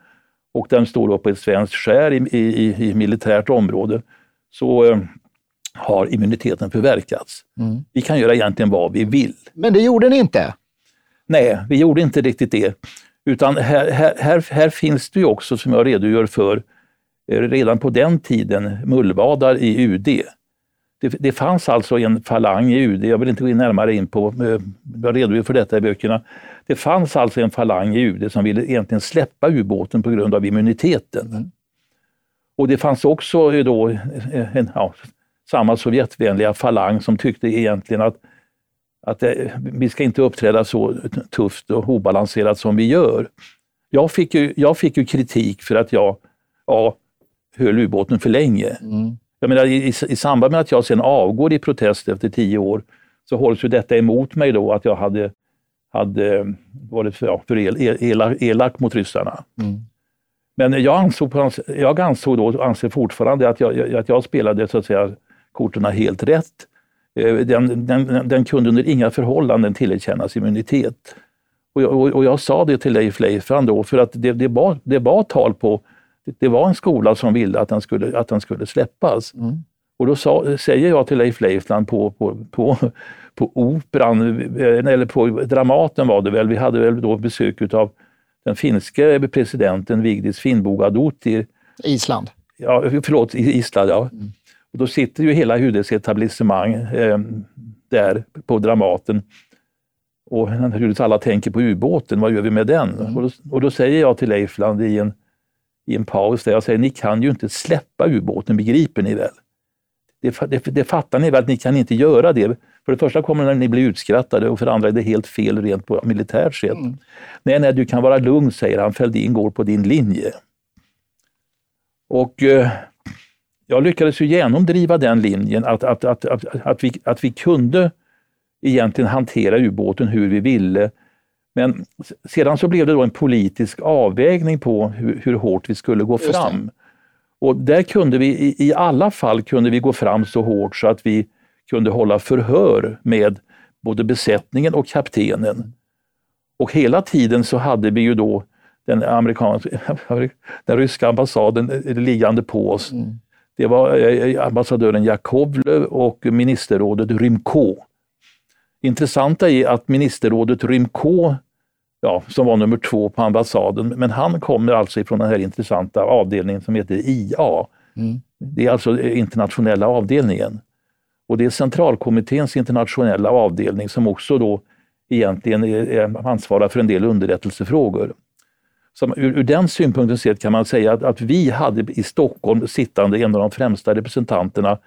Speaker 2: och den står på ett svenskt skär i, i, i militärt område så eh, har immuniteten förverkats. Mm. Vi kan göra egentligen vad vi vill.
Speaker 1: Men det gjorde ni inte?
Speaker 2: Nej, vi gjorde inte riktigt det. Utan här, här, här, här finns det ju också, som jag redogör för, eh, redan på den tiden mullvadar i UD. Det, det, fanns alltså en falang i UD, jag vill inte gå in närmare in på, eh, jag redogör för detta i böckerna. Det fanns alltså en falang i UD som ville egentligen släppa ubåten på grund av immuniteten. Mm. Och det fanns också då en, ja, samma Sovjetvänliga falang som tyckte egentligen att, att det, vi ska inte uppträda så tufft och obalanserat som vi gör. Jag fick ju, jag fick ju kritik för att jag ja, höll ubåten för länge. Mm. Jag menar, i, i, samband med att jag sen avgår i protest efter tio år så hålls ju detta emot mig då att jag hade, hade varit för, ja, för el, elak, elak mot ryssarna. Mm. Men jag ansåg, jag ansåg då, och anser fortfarande, att jag, att jag spelade så att säga korten helt rätt. Eh, den, den, den kunde under inga förhållanden tillerkännas immunitet. Och jag, och jag, sa det till Leif Leifstrand då, för att det, det, var, det var tal på det var en skola som ville att den skulle, att den skulle släppas. Mm. Och då sa, säger jag till Leif Leifland på, på, på, på Operan, eh, eller på Dramaten var det väl, vi hade väl då besök av den finske presidenten Vigdis Finnbogadottir.
Speaker 1: Island?
Speaker 2: Ja, förlåt, Island ja. Mm. Och då sitter ju hela UDs etablissemang eh, där på Dramaten. Och naturligtvis alla tänker på ubåten, vad gör vi med den? Mm. Och, då, och, då, säger jag till Leifland i en i en paus där jag säger, ni kan ju inte släppa ubåten, begriper ni väl? Det, det, det fattar ni väl att ni kan inte göra det? För det första kommer ni bli utskrattade och för det andra är det helt fel rent på militärt sätt. Mm. Nej, nej, du kan vara lugn, säger han. Fälldin går på din linje. Och eh, jag lyckades ju genomdriva den linjen att, att, att, att, att, vi, att vi kunde egentligen hantera ubåten hur vi ville men sedan så blev det då en politisk avvägning på hur, hur hårt vi skulle gå fram. Och där kunde vi i, i alla fall kunde vi gå fram så hårt så att vi kunde hålla förhör med både besättningen och kaptenen. Och hela tiden så hade vi ju då den, amerikanska, den ryska ambassaden liggande på oss. Mm. Det var eh, ambassadören Jakovlev och ministerrådet Rymko. Intressanta är att ministerrådet Rymko, ja, som var nummer två på ambassaden, men han kommer alltså ifrån den här intressanta avdelningen som heter IA. Mm. Det är alltså internationella avdelningen. Och det är centralkommitténs internationella avdelning som också då egentligen är, ansvarar för en del underrättelsefrågor. Så ur, ur den synpunkten sett kan man säga att, att vi hade i Stockholm sittande en av de främsta representanterna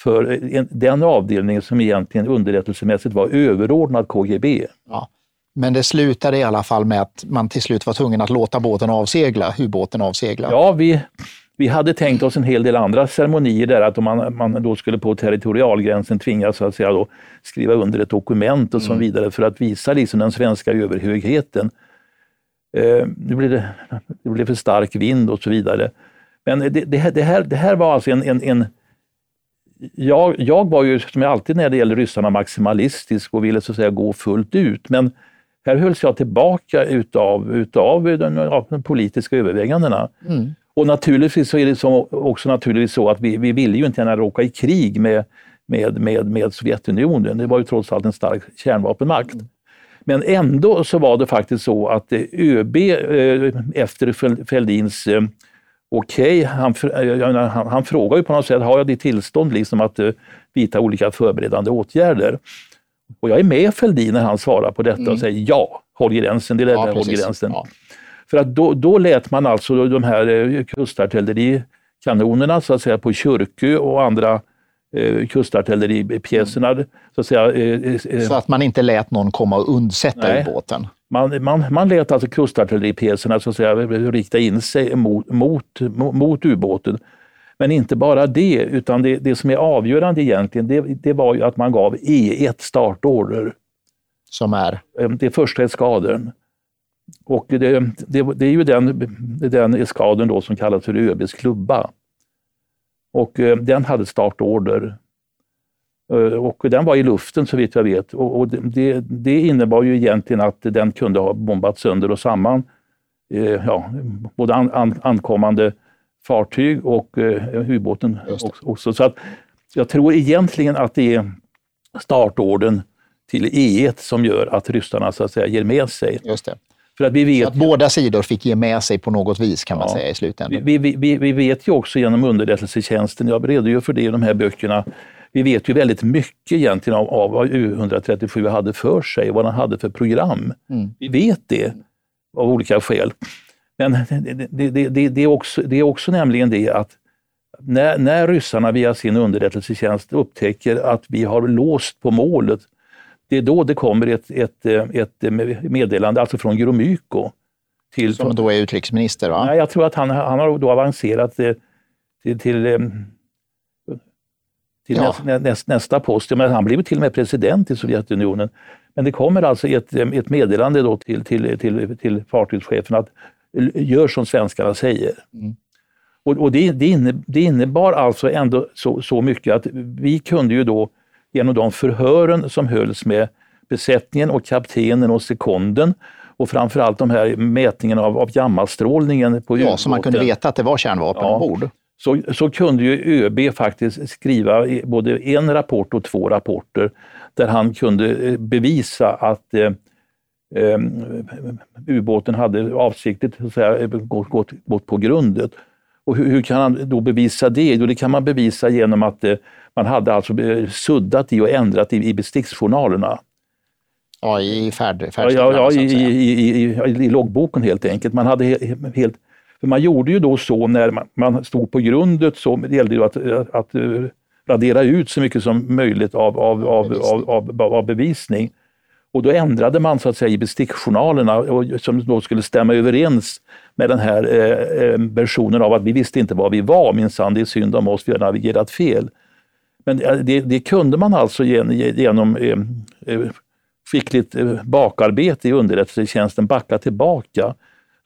Speaker 2: för en, den avdelningen som egentligen underrättelsemässigt var överordnad KGB. Ja.
Speaker 1: Men det slutade i alla fall med att man till slut var tvungen att låta båten avsegla, ubåten avsegla.
Speaker 2: Ja, vi, vi hade tänkt oss en hel del andra ceremonier där, att om man, man då skulle på territorialgränsen tvingas så att säga då, skriva under ett dokument och så mm. vidare för att visa liksom den svenska överhögheten. Eh, nu blir det, det blir för stark vind och så vidare. Men det, det, det, här, det här var alltså en, en, en jag, jag var ju som jag alltid när det gäller ryssarna maximalistisk och ville så att säga gå fullt ut. Men här hölls jag tillbaka utav, utav de, de politiska övervägandena. Mm. Och naturligtvis så är det så, också naturligtvis så att vi, vi ville ju inte gärna råka i krig med, med, med, med Sovjetunionen. Det var ju trots allt en stark kärnvapenmakt. Mm. Men ändå så var det faktiskt så att ÖB eh, efter Fälldins eh, okej, okay, han, han, han frågar ju på något sätt, har jag ditt tillstånd liksom att vidta olika förberedande åtgärder? Och jag är med Fälldin när han svarar på detta mm. och säger ja, håll gränsen, det är ja, håll gränsen. Ja. För att då, då lät man alltså de här kustartillerikanonerna så att säga på Kyrkö och andra eh, kustartilleripjäserna. Mm. Så, att säga,
Speaker 1: eh, eh, så att man inte lät någon komma och undsätta ubåten?
Speaker 2: Man, man, man lät alltså kustartilleripjäserna så att säga, rikta in sig mot, mot, mot ubåten. Men inte bara det, utan det, det som är avgörande egentligen, det, det var ju att man gav E1 startorder.
Speaker 1: Som är?
Speaker 2: Eh, det är första eskadern. Och det, det, det, är ju den, den eskaden då som kallas för ÖBs klubba. Och eh, den hade startorder. Eh, och den var i luften så vitt jag vet. Och, och det, det, innebar ju egentligen att den kunde ha bombat sönder och samman eh, ja, både an, an, ankommande fartyg och eh, ubåten också. Så att jag tror egentligen att det är startorden till E1 som gör att ryssarna så att säga ger med sig.
Speaker 1: Just det. För att vi vet, så att båda sidor fick ge med sig på något vis kan man ja, säga i slutändan.
Speaker 2: Vi, vi, vi, vi, vet ju också genom underrättelsetjänsten, jag redogör för det i de här böckerna, vi vet ju väldigt mycket egentligen av, av vad U137 hade för sig, vad den hade för program. Mm. Vi vet det av olika skäl. Men det, det, det, det, är också, det är också nämligen det att när, när ryssarna via sin underrättelsetjänst upptäcker att vi har låst på målet det är då det kommer ett, ett, ett meddelande, alltså från Gromyko.
Speaker 1: Till, Som då är utrikesminister? va?
Speaker 2: Nej, jag tror att han, han har då avancerat till, till, till, eh, till ja. näst, näst, nästa post. Men han blev till och med president i Sovjetunionen. Men det kommer alltså ett, ett meddelande då till, till, till, till fartygschefen att gör som svenskarna säger. Mm. Och, och det, det, innebar alltså ändå så, så mycket att vi kunde ju då genom de förhören som hölls med besättningen och kaptenen och sekonden och framförallt de här mätningarna av, av gammastrålningen på
Speaker 1: Ja, så man kunde veta att det var kärnvapen ja, ombord.
Speaker 2: Så, så kunde ju ÖB faktiskt skriva både en rapport och två rapporter där han kunde eh, bevisa att eh, eh, ubåten hade avsiktligt så att säga, gått, gått, gått på grundet. Och hur, hur, kan han då bevisa det? Jo, det kan man bevisa genom att eh, man hade alltså eh, suddat i och ändrat i, i besticksjournalerna.
Speaker 1: Ja, i färd,
Speaker 2: ja, ja, i, i, i, loggboken helt enkelt. Man hade helt, för man gjorde ju då så när man, man stod på grundet så det gällde det att, att, att eh, radera ut så mycket som möjligt av, av, av, av, av, bevisning. Och då ändrade man så att säga i bestickjournalerna och, som då skulle stämma överens med den här eh, eh versionen av att vi visste inte var vi var, minsann det är synd om oss, vi har navigerat fel. Men det, det kunde man alltså genom eh, eh, skickligt eh, bakarbete i underrättelsetjänsten backa tillbaka.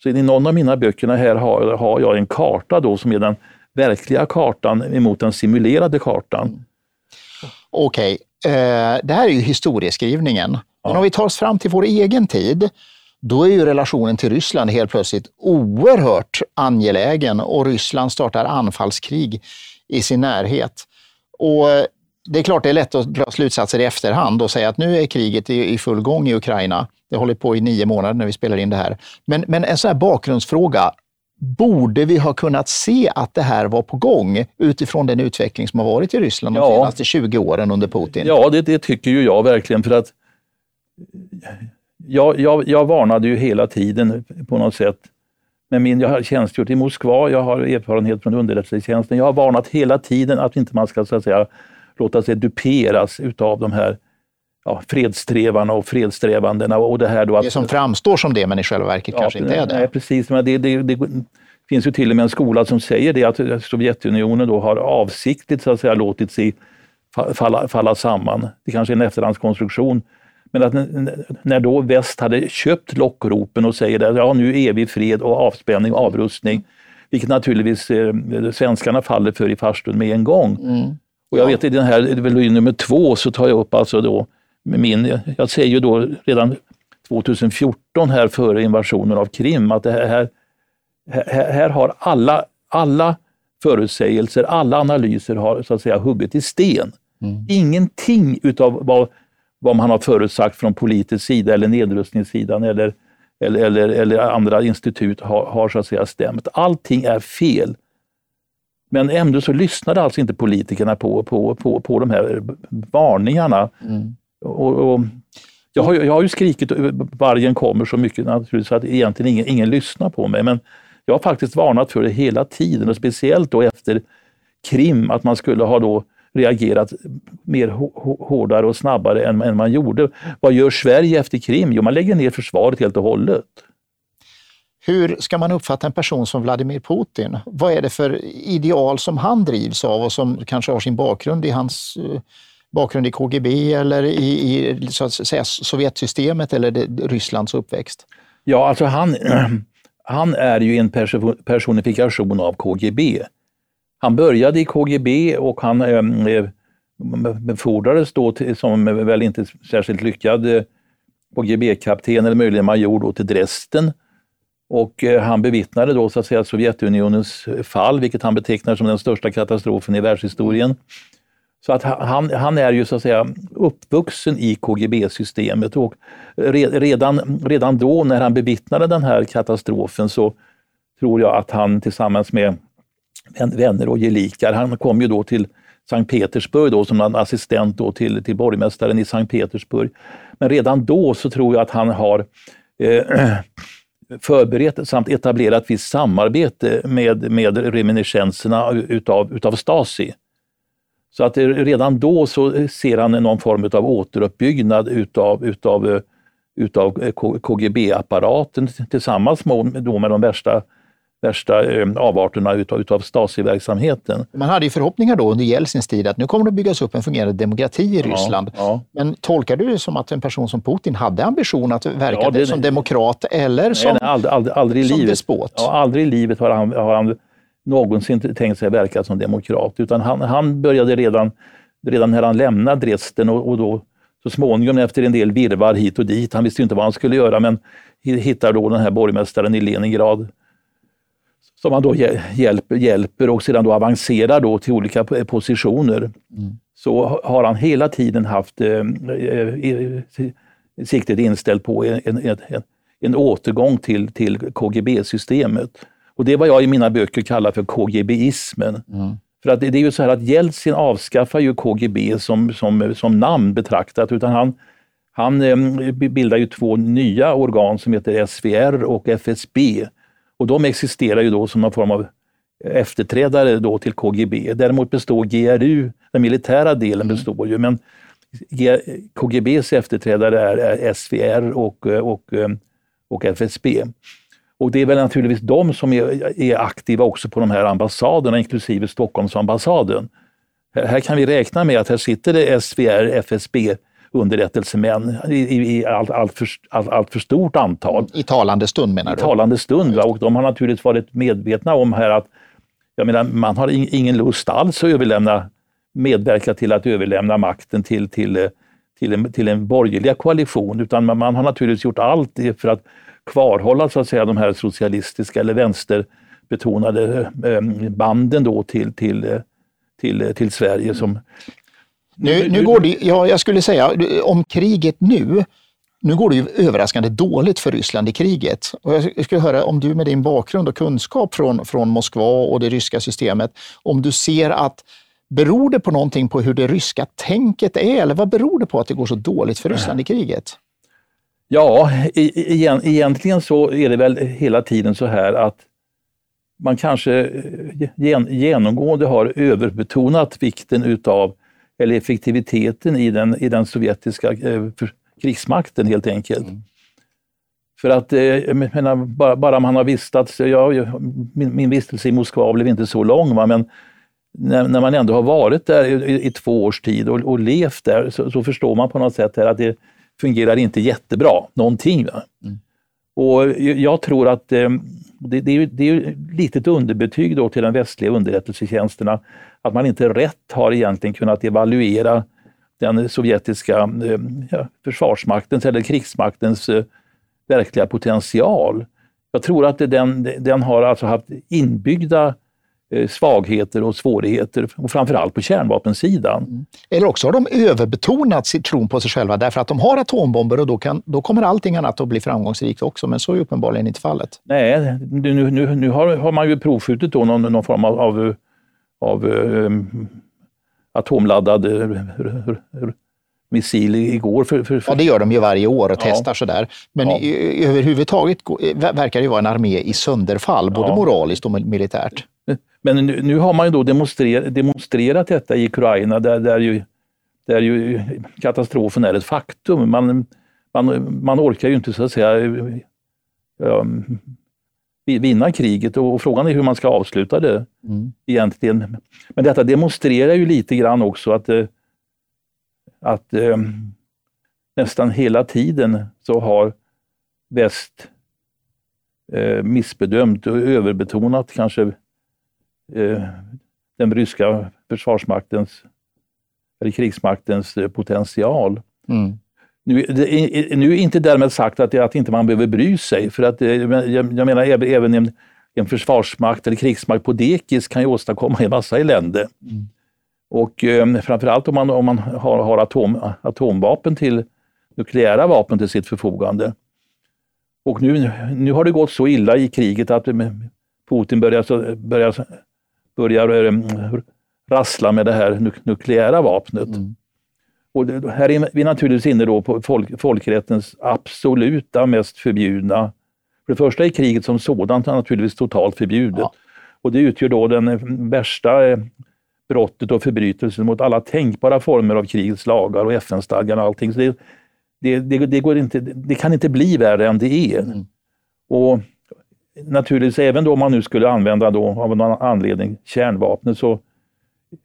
Speaker 2: Så i någon av mina böcker här har, har jag en karta då som är den verkliga kartan emot den simulerade kartan. Mm.
Speaker 1: Okej, okay. eh, det här är ju historieskrivningen. Ja. Men om vi tar oss fram till vår egen tid, då är ju relationen till Ryssland helt plötsligt oerhört angelägen och Ryssland startar anfallskrig i sin närhet. Och det är klart det är lätt att dra slutsatser i efterhand och säga att nu är kriget i, full gång i Ukraina. Det håller på i nio månader när vi spelar in det här. Men, men en sån här bakgrundsfråga. Borde vi ha kunnat se att det här var på gång utifrån den utveckling som har varit i Ryssland de senaste 20 åren under Putin?
Speaker 2: Ja, det, det tycker ju jag verkligen. för att jag, jag, jag varnade ju hela tiden på något sätt med min, jag har tjänstgjort i Moskva, jag har erfarenhet från underrättelsetjänsten. Jag har varnat hela tiden att inte man ska så att säga, låta sig duperas utav de här ja, fredssträvarna och fredssträvandena. Och det, här då
Speaker 1: att, det som framstår som det, men i själva verket ja, kanske inte är det.
Speaker 2: Nej, precis. Men det, det, det, finns ju till och med en skola som säger det, att Sovjetunionen då har avsiktligt så att säga, låtit sig falla, falla samman. Det kanske är en efterhandskonstruktion. Men att när då väst hade köpt lockropen och säger att ja, nu är vi fred och avspänning och avrustning, vilket naturligtvis eh, svenskarna faller för i farstun med en gång. Mm. Och jag vet i den här väl nummer två så tar jag upp alltså då min, jag säger ju då redan 2014 här före invasionen av Krim att det här, här, här har alla, alla förutsägelser, alla analyser har så att säga huggit i sten. Mm. Ingenting utav vad, vad man har förutsagt från politisk sida eller nedrustningssidan eller, eller, eller, eller andra institut har, har så att säga stämt. Allting är fel. Men ändå så lyssnade alltså inte politikerna på, på, på, på de här varningarna. Mm. Och, och, jag, har, jag har ju skrikit vargen kommer så mycket naturligtvis att egentligen ingen, ingen lyssnar på mig. Men jag har faktiskt varnat för det hela tiden och speciellt då efter Krim, att man skulle ha då reagerat mer hårdare och snabbare än, än man gjorde. Vad gör Sverige efter Krim? Jo, man lägger ner försvaret helt och hållet.
Speaker 1: Hur ska man uppfatta en person som Vladimir Putin? Vad är det för ideal som han drivs av och som kanske har sin bakgrund i hans eh, bakgrund i KGB eller i, i så att säga, Sovjetsystemet eller det, Rysslands uppväxt?
Speaker 2: Ja, alltså han, han är ju en personifikation av KGB. Han började i KGB och han eh, eh, befordrades då till, som väl inte särskilt lyckad eh, KGB-kapten eller möjligen major då till Dresden. Och eh, han bevittnade då så att säga Sovjetunionens fall, vilket han betecknar som den största katastrofen i världshistorien. Så att han, han är ju så att säga uppvuxen i KGB-systemet och redan, redan då när han bevittnade den här katastrofen så tror jag att han tillsammans med vänner och gelikar, han kom ju då till Sankt Petersburg då, som en assistent då till, till borgmästaren i Sankt Petersburg. Men redan då så tror jag att han har eh, förberett samt etablerat visst samarbete med, med reminiscenserna utav, utav Stasi. Så att eh, redan då så ser han någon form av återuppbyggnad utav, utav, eh, utav eh, KGB-apparaten tillsammans med, då med de värsta värsta eh, avarterna utav, utav Stasi-verksamheten.
Speaker 1: Man hade ju förhoppningar då under Jeltsins tid att nu kommer det byggas upp en fungerande demokrati i Ryssland. Ja, ja. Men tolkar du det som att en person som Putin hade ambition att verka ja, det, som demokrat eller nej, som,
Speaker 2: nej, aldrig, aldrig, aldrig
Speaker 1: som
Speaker 2: livet,
Speaker 1: despot?
Speaker 2: Ja, aldrig i livet har han, har han någonsin tänkt sig verka som demokrat, utan han, han började redan, redan när han lämnade Dresden och, och då så småningom efter en del virvar hit och dit, han visste inte vad han skulle göra, men hittar då den här borgmästaren i Leningrad som han då hjälper, hjälper och sedan då avancerar då till olika positioner. Mm. Så har han hela tiden haft eh, eh siktet inställt på en, en, en, en återgång till, till KGB-systemet. Och det är vad jag i mina böcker kallar för KGBismen. Mm. För att det, det är ju så här att Jeltsin avskaffar ju KGB som, som, som namn betraktat, utan han, han eh, bildar ju två nya organ som heter SVR och FSB. Och de existerar ju då som någon form av efterträdare då till KGB. Däremot består GRU, den militära delen mm. består ju, men KGBs efterträdare är SVR och, och, och FSB. Och det är väl naturligtvis de som är, är aktiva också på de här ambassaderna, inklusive Stockholmsambassaden. Här kan vi räkna med att här sitter det SVR, FSB underrättelsemän i, i, i allt, allt, för, allt, allt för stort antal.
Speaker 1: I talande stund menar
Speaker 2: du? I talande stund. Va? Och de har naturligtvis varit medvetna om här att jag menar, man har ingen lust alls att överlämna, medverka till att överlämna makten till, till, till, en, till en borgerliga koalition, utan man, man har naturligtvis gjort allt för att kvarhålla så att säga, de här socialistiska eller vänsterbetonade eh, banden då till, till, till, till Sverige som
Speaker 1: nu, nu går det, ja, jag skulle säga om kriget nu, nu går det ju överraskande dåligt för Ryssland i kriget. Och jag skulle höra om du med din bakgrund och kunskap från, från Moskva och det ryska systemet, om du ser att beror det på någonting på hur det ryska tänket är, eller vad beror det på att det går så dåligt för Ryssland i kriget?
Speaker 2: Ja, egentligen så är det väl hela tiden så här att man kanske genomgående har överbetonat vikten utav eller effektiviteten i den, i den sovjetiska eh, krigsmakten helt enkelt. Mm. För att eh, menar, bara, bara man har vistats, jag, min, min vistelse i Moskva blev inte så lång, va, men när, när, man ändå har varit där i, i, i två års tid och, och levt där så, så, förstår man på något sätt att det, fungerar inte jättebra, någonting. Mm. Och jag tror att eh, det, det, är, det är lite ett underbetyg då till de västliga underrättelsetjänsterna att man inte rätt har egentligen kunnat evaluera den sovjetiska eh, ja, försvarsmaktens eller krigsmaktens eh, verkliga potential. Jag tror att den, den har alltså haft inbyggda Eh, svagheter och svårigheter, och framförallt på kärnvapensidan. Mm.
Speaker 1: Eller också har de överbetonat sin tron på sig själva därför att de har atombomber och då, kan, då kommer allting annat att bli framgångsrikt också, men så är uppenbarligen inte fallet.
Speaker 2: Nej, nu, nu, nu har, har, man ju provskjutit då någon, någon form av, av, av um, atomladdad missil igår. För, för,
Speaker 1: för... Ja, det gör de ju varje år och testar ja. sådär. Men ja. överhuvudtaget verkar det vara en armé i sönderfall, både ja. moraliskt och militärt.
Speaker 2: Men nu, nu har man ju då demonstrerat, demonstrerat detta i Ukraina där, där, ju, där ju katastrofen är ett faktum. Man, man, man orkar ju inte så att säga ja, vinna kriget och frågan är hur man ska avsluta det mm. egentligen. Men detta demonstrerar ju lite grann också att, eh, att eh, nästan hela tiden så har väst eh, missbedömt och överbetonat kanske den ryska försvarsmaktens eller krigsmaktens eh, potential. Mm. Nu, det, nu är inte därmed sagt att, att inte man behöver bry sig, för att eh, jag, jag menar även en, en försvarsmakt eller krigsmakt på dekis kan ju åstadkomma en massa elände. Mm. Och eh, framförallt om man, om man har, har atom, atomvapen till nukleära vapen till sitt förfogande. Och nu, nu har det gått så illa i kriget att Putin börjar, börjar börjar eh, rassla med det här nukleära vapnet. Mm. Och här är vi naturligtvis inne då på folk, folkrättens absoluta mest förbjudna. För det första är kriget som sådant naturligtvis totalt förbjudet. Ja. Och det utgör då den eh, värsta eh, brottet och förbrytelsen mot alla tänkbara former av krigets lagar och FN-stadgan och allting. Så det, det, det, det, går inte, det kan inte bli värre än det är. Mm. Och naturligtvis, även då man nu skulle använda då av någon anledning kärnvapnet så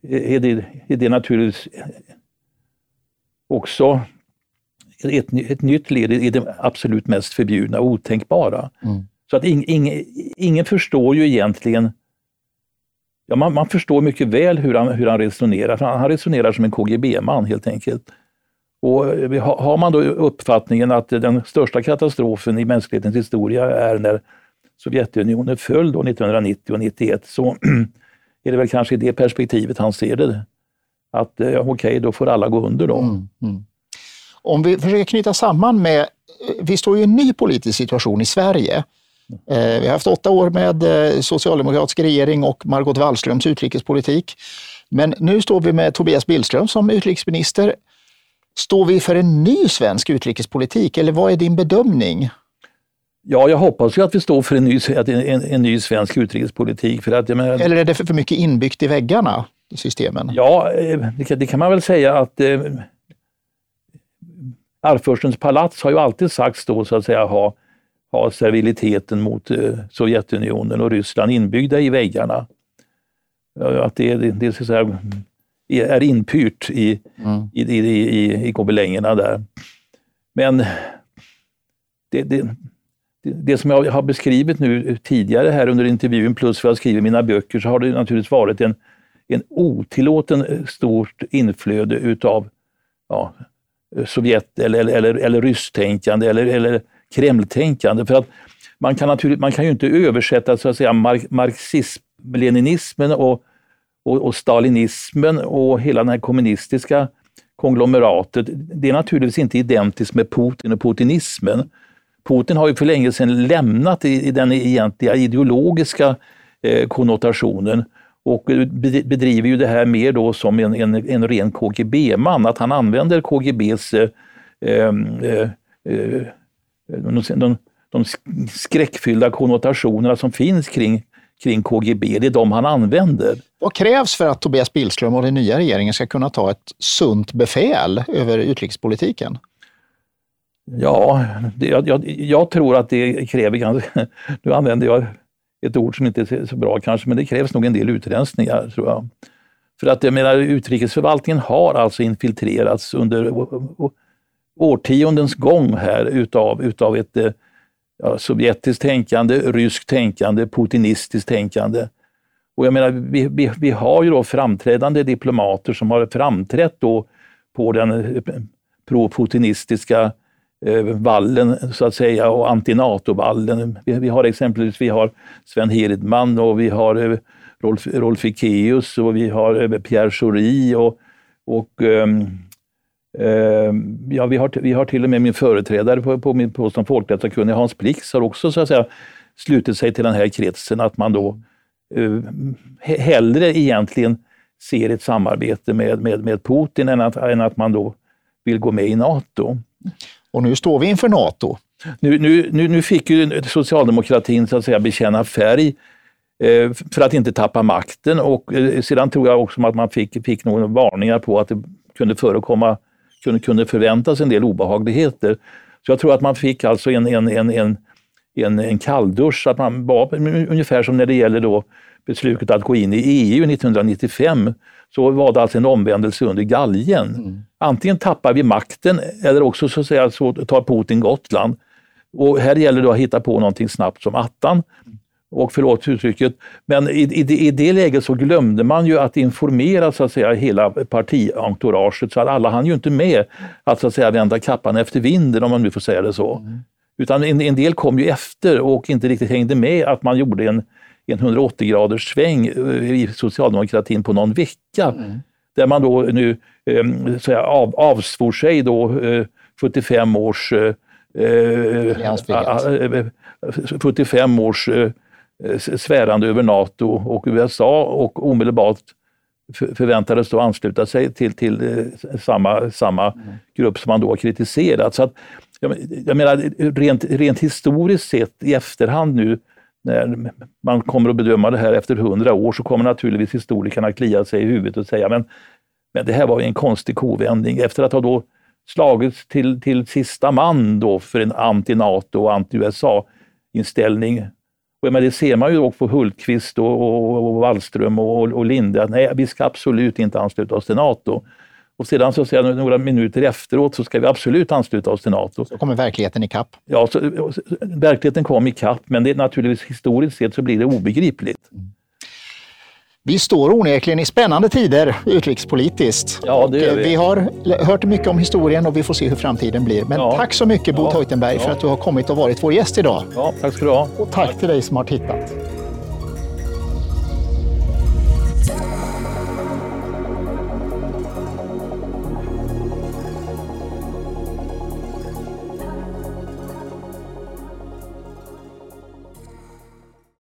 Speaker 2: är det, är det naturligtvis också ett, ett nytt led i det absolut mest förbjudna och otänkbara. Mm. Så att ing, ing, ingen förstår ju egentligen Ja, man, man, förstår mycket väl hur han, hur han resonerar, han, han resonerar som en KGB-man helt enkelt. Och har man då uppfattningen att den största katastrofen i mänsklighetens historia är när Sovjetunionen föll då 1990 och 91 så är det väl kanske i det perspektivet han ser det. Att eh, ja, okej, okay, då får alla gå under då. Mm, mm.
Speaker 1: Om vi försöker knyta samman med, eh, vi står ju i en ny politisk situation i Sverige. Eh, vi har haft åtta år med eh, socialdemokratisk regering och Margot Wallströms utrikespolitik. Men nu står vi med Tobias Billström som utrikesminister. Står vi för en ny svensk utrikespolitik eller vad är din bedömning?
Speaker 2: Ja, jag hoppas ju att vi står för en ny, en, en ny svensk utrikespolitik. För att,
Speaker 1: menar, Eller är det för mycket inbyggt i väggarna, i systemen?
Speaker 2: Ja, eh, det kan, det kan man väl säga att eh, Arvfurstens palats har ju alltid sagts då så att säga ha, ha serviliteten mot eh, Sovjetunionen och Ryssland inbyggda i väggarna. Att det, det, det så att säga, är inpyrt i, mm. i, i, i, i gobelängerna där. Men det, det, det som jag har beskrivit nu tidigare här under intervjun plus vad jag skriver i mina böcker så har det naturligtvis varit en, en otillåten eh, stort inflöde utav ja, Sovjet eller, eller, eller, eller rysstänkande eller, eller Kremltänkande. För att man kan, naturligt, man kan ju inte översätta så att säga marxism-leninismen och, och, och, stalinismen och hela det här kommunistiska konglomeratet. Det är naturligtvis inte identiskt med Putin och putinismen. Putin har ju för länge sedan lämnat i, i den egentliga ideologiska eh, konnotationen och bedriver ju det här mer då som en, en, en ren KGB-man, att han använder KGBs eh, ehm, eh, eh, de, de, de skräckfyllda konnotationerna som finns kring, kring KGB, det är de han använder.
Speaker 1: Vad krävs för att Tobias Billström och den nya regeringen ska kunna ta ett sunt befäl över utrikespolitiken?
Speaker 2: Ja, det, jag, jag, tror att det kräver ganska... Nu använder jag ett ord som inte är så bra kanske, men det krävs nog en del utrensningar tror jag. För att jag menar, utrikesförvaltningen har alltså infiltrerats under årtiondens gång här utav, utav ett eh, ja, sovjetiskt tänkande, ryskt tänkande, putinistiskt tänkande. Och jag menar, vi, vi, vi har ju då framträdande diplomater som har framträtt då på den eh, pro-putinistiska eh, Eh, vallen så att säga och anti-NATO-vallen. Vi, vi, har exempelvis vi har Sven Hirdman och vi har eh, Rolf, Rolf Ekéus och vi har eh, Pierre Schori och, och um, um, ja, vi, har, vi har till och med min företrädare på, på min post som folkrättssakkunnig, Hans Blix, har också så att säga slutit sig till den här kretsen att man då uh, hellre egentligen ser ett samarbete med, med, med Putin än att, än att man då vill gå med i NATO.
Speaker 1: Och nu står vi inför NATO.
Speaker 2: Nu, nu, nu, nu fick ju socialdemokratin så att säga bekänna färg eh, för att inte tappa makten och eh, sedan tror jag också att man fick, fick några varningar på att det kunde förekomma, kunde, kunde förväntas en del obehagligheter. Så jag tror att man fick alltså en, en, en, en, en, en kalldusch, att man var ungefär som när det gäller då beslutet att gå in i EU 1995 så var det alltså en omvändelse under galgen. Mm. Antingen tappar vi makten eller också så, säga, så tar Putin Gotland. Och här gäller det att hitta på någonting snabbt som attan. Och förlåt uttrycket, men i, i, i, det läget så glömde man ju att informera så att säga hela partientouraget så att alla hann ju inte med att så att säga vända kappan efter vinden om man nu får säga det så. Mm. Utan en, en, del kom ju efter och inte riktigt hängde med att man gjorde en en 180 graders sväng eh, i socialdemokratin på någon vecka. Mm. Där man då nu eh, så av, avsvor sig då eh, 75 års eh, 75 års eh, svärande över NATO och USA och omedelbart förväntades då ansluta sig till, till eh, samma, samma mm. grupp som man då har kritiserat. Så att, jag, jag menar, rent, rent historiskt sett i efterhand nu när man kommer att bedöma det här efter hundra år så kommer naturligtvis historikerna klia sig i huvudet och säga men, men det här var en konstig kovändning. Efter att ha då slagits till, till sista man då för en anti-NATO och anti-USA-inställning. Och det ser man ju också på Hultqvist och, och, och Wallström och, och Linde, att nej, vi ska absolut inte ansluta oss till NATO. Och sedan så säger några minuter efteråt så ska vi absolut ansluta oss till NATO.
Speaker 1: Så kommer verkligheten i kapp.
Speaker 2: Ja, så, verkligheten kom i kapp, men det är naturligtvis historiskt sett så blir det obegripligt. Mm.
Speaker 1: Vi står onekligen i spännande tider utrikespolitiskt.
Speaker 2: Ja, det gör vi.
Speaker 1: vi har hört mycket om historien och vi får se hur framtiden blir. Men ja. tack så mycket Bo ja. Teutenberg för att du har kommit och varit vår gäst idag.
Speaker 2: Ja, tack ska du ha.
Speaker 1: Och tack, tack. till dig som har tittat.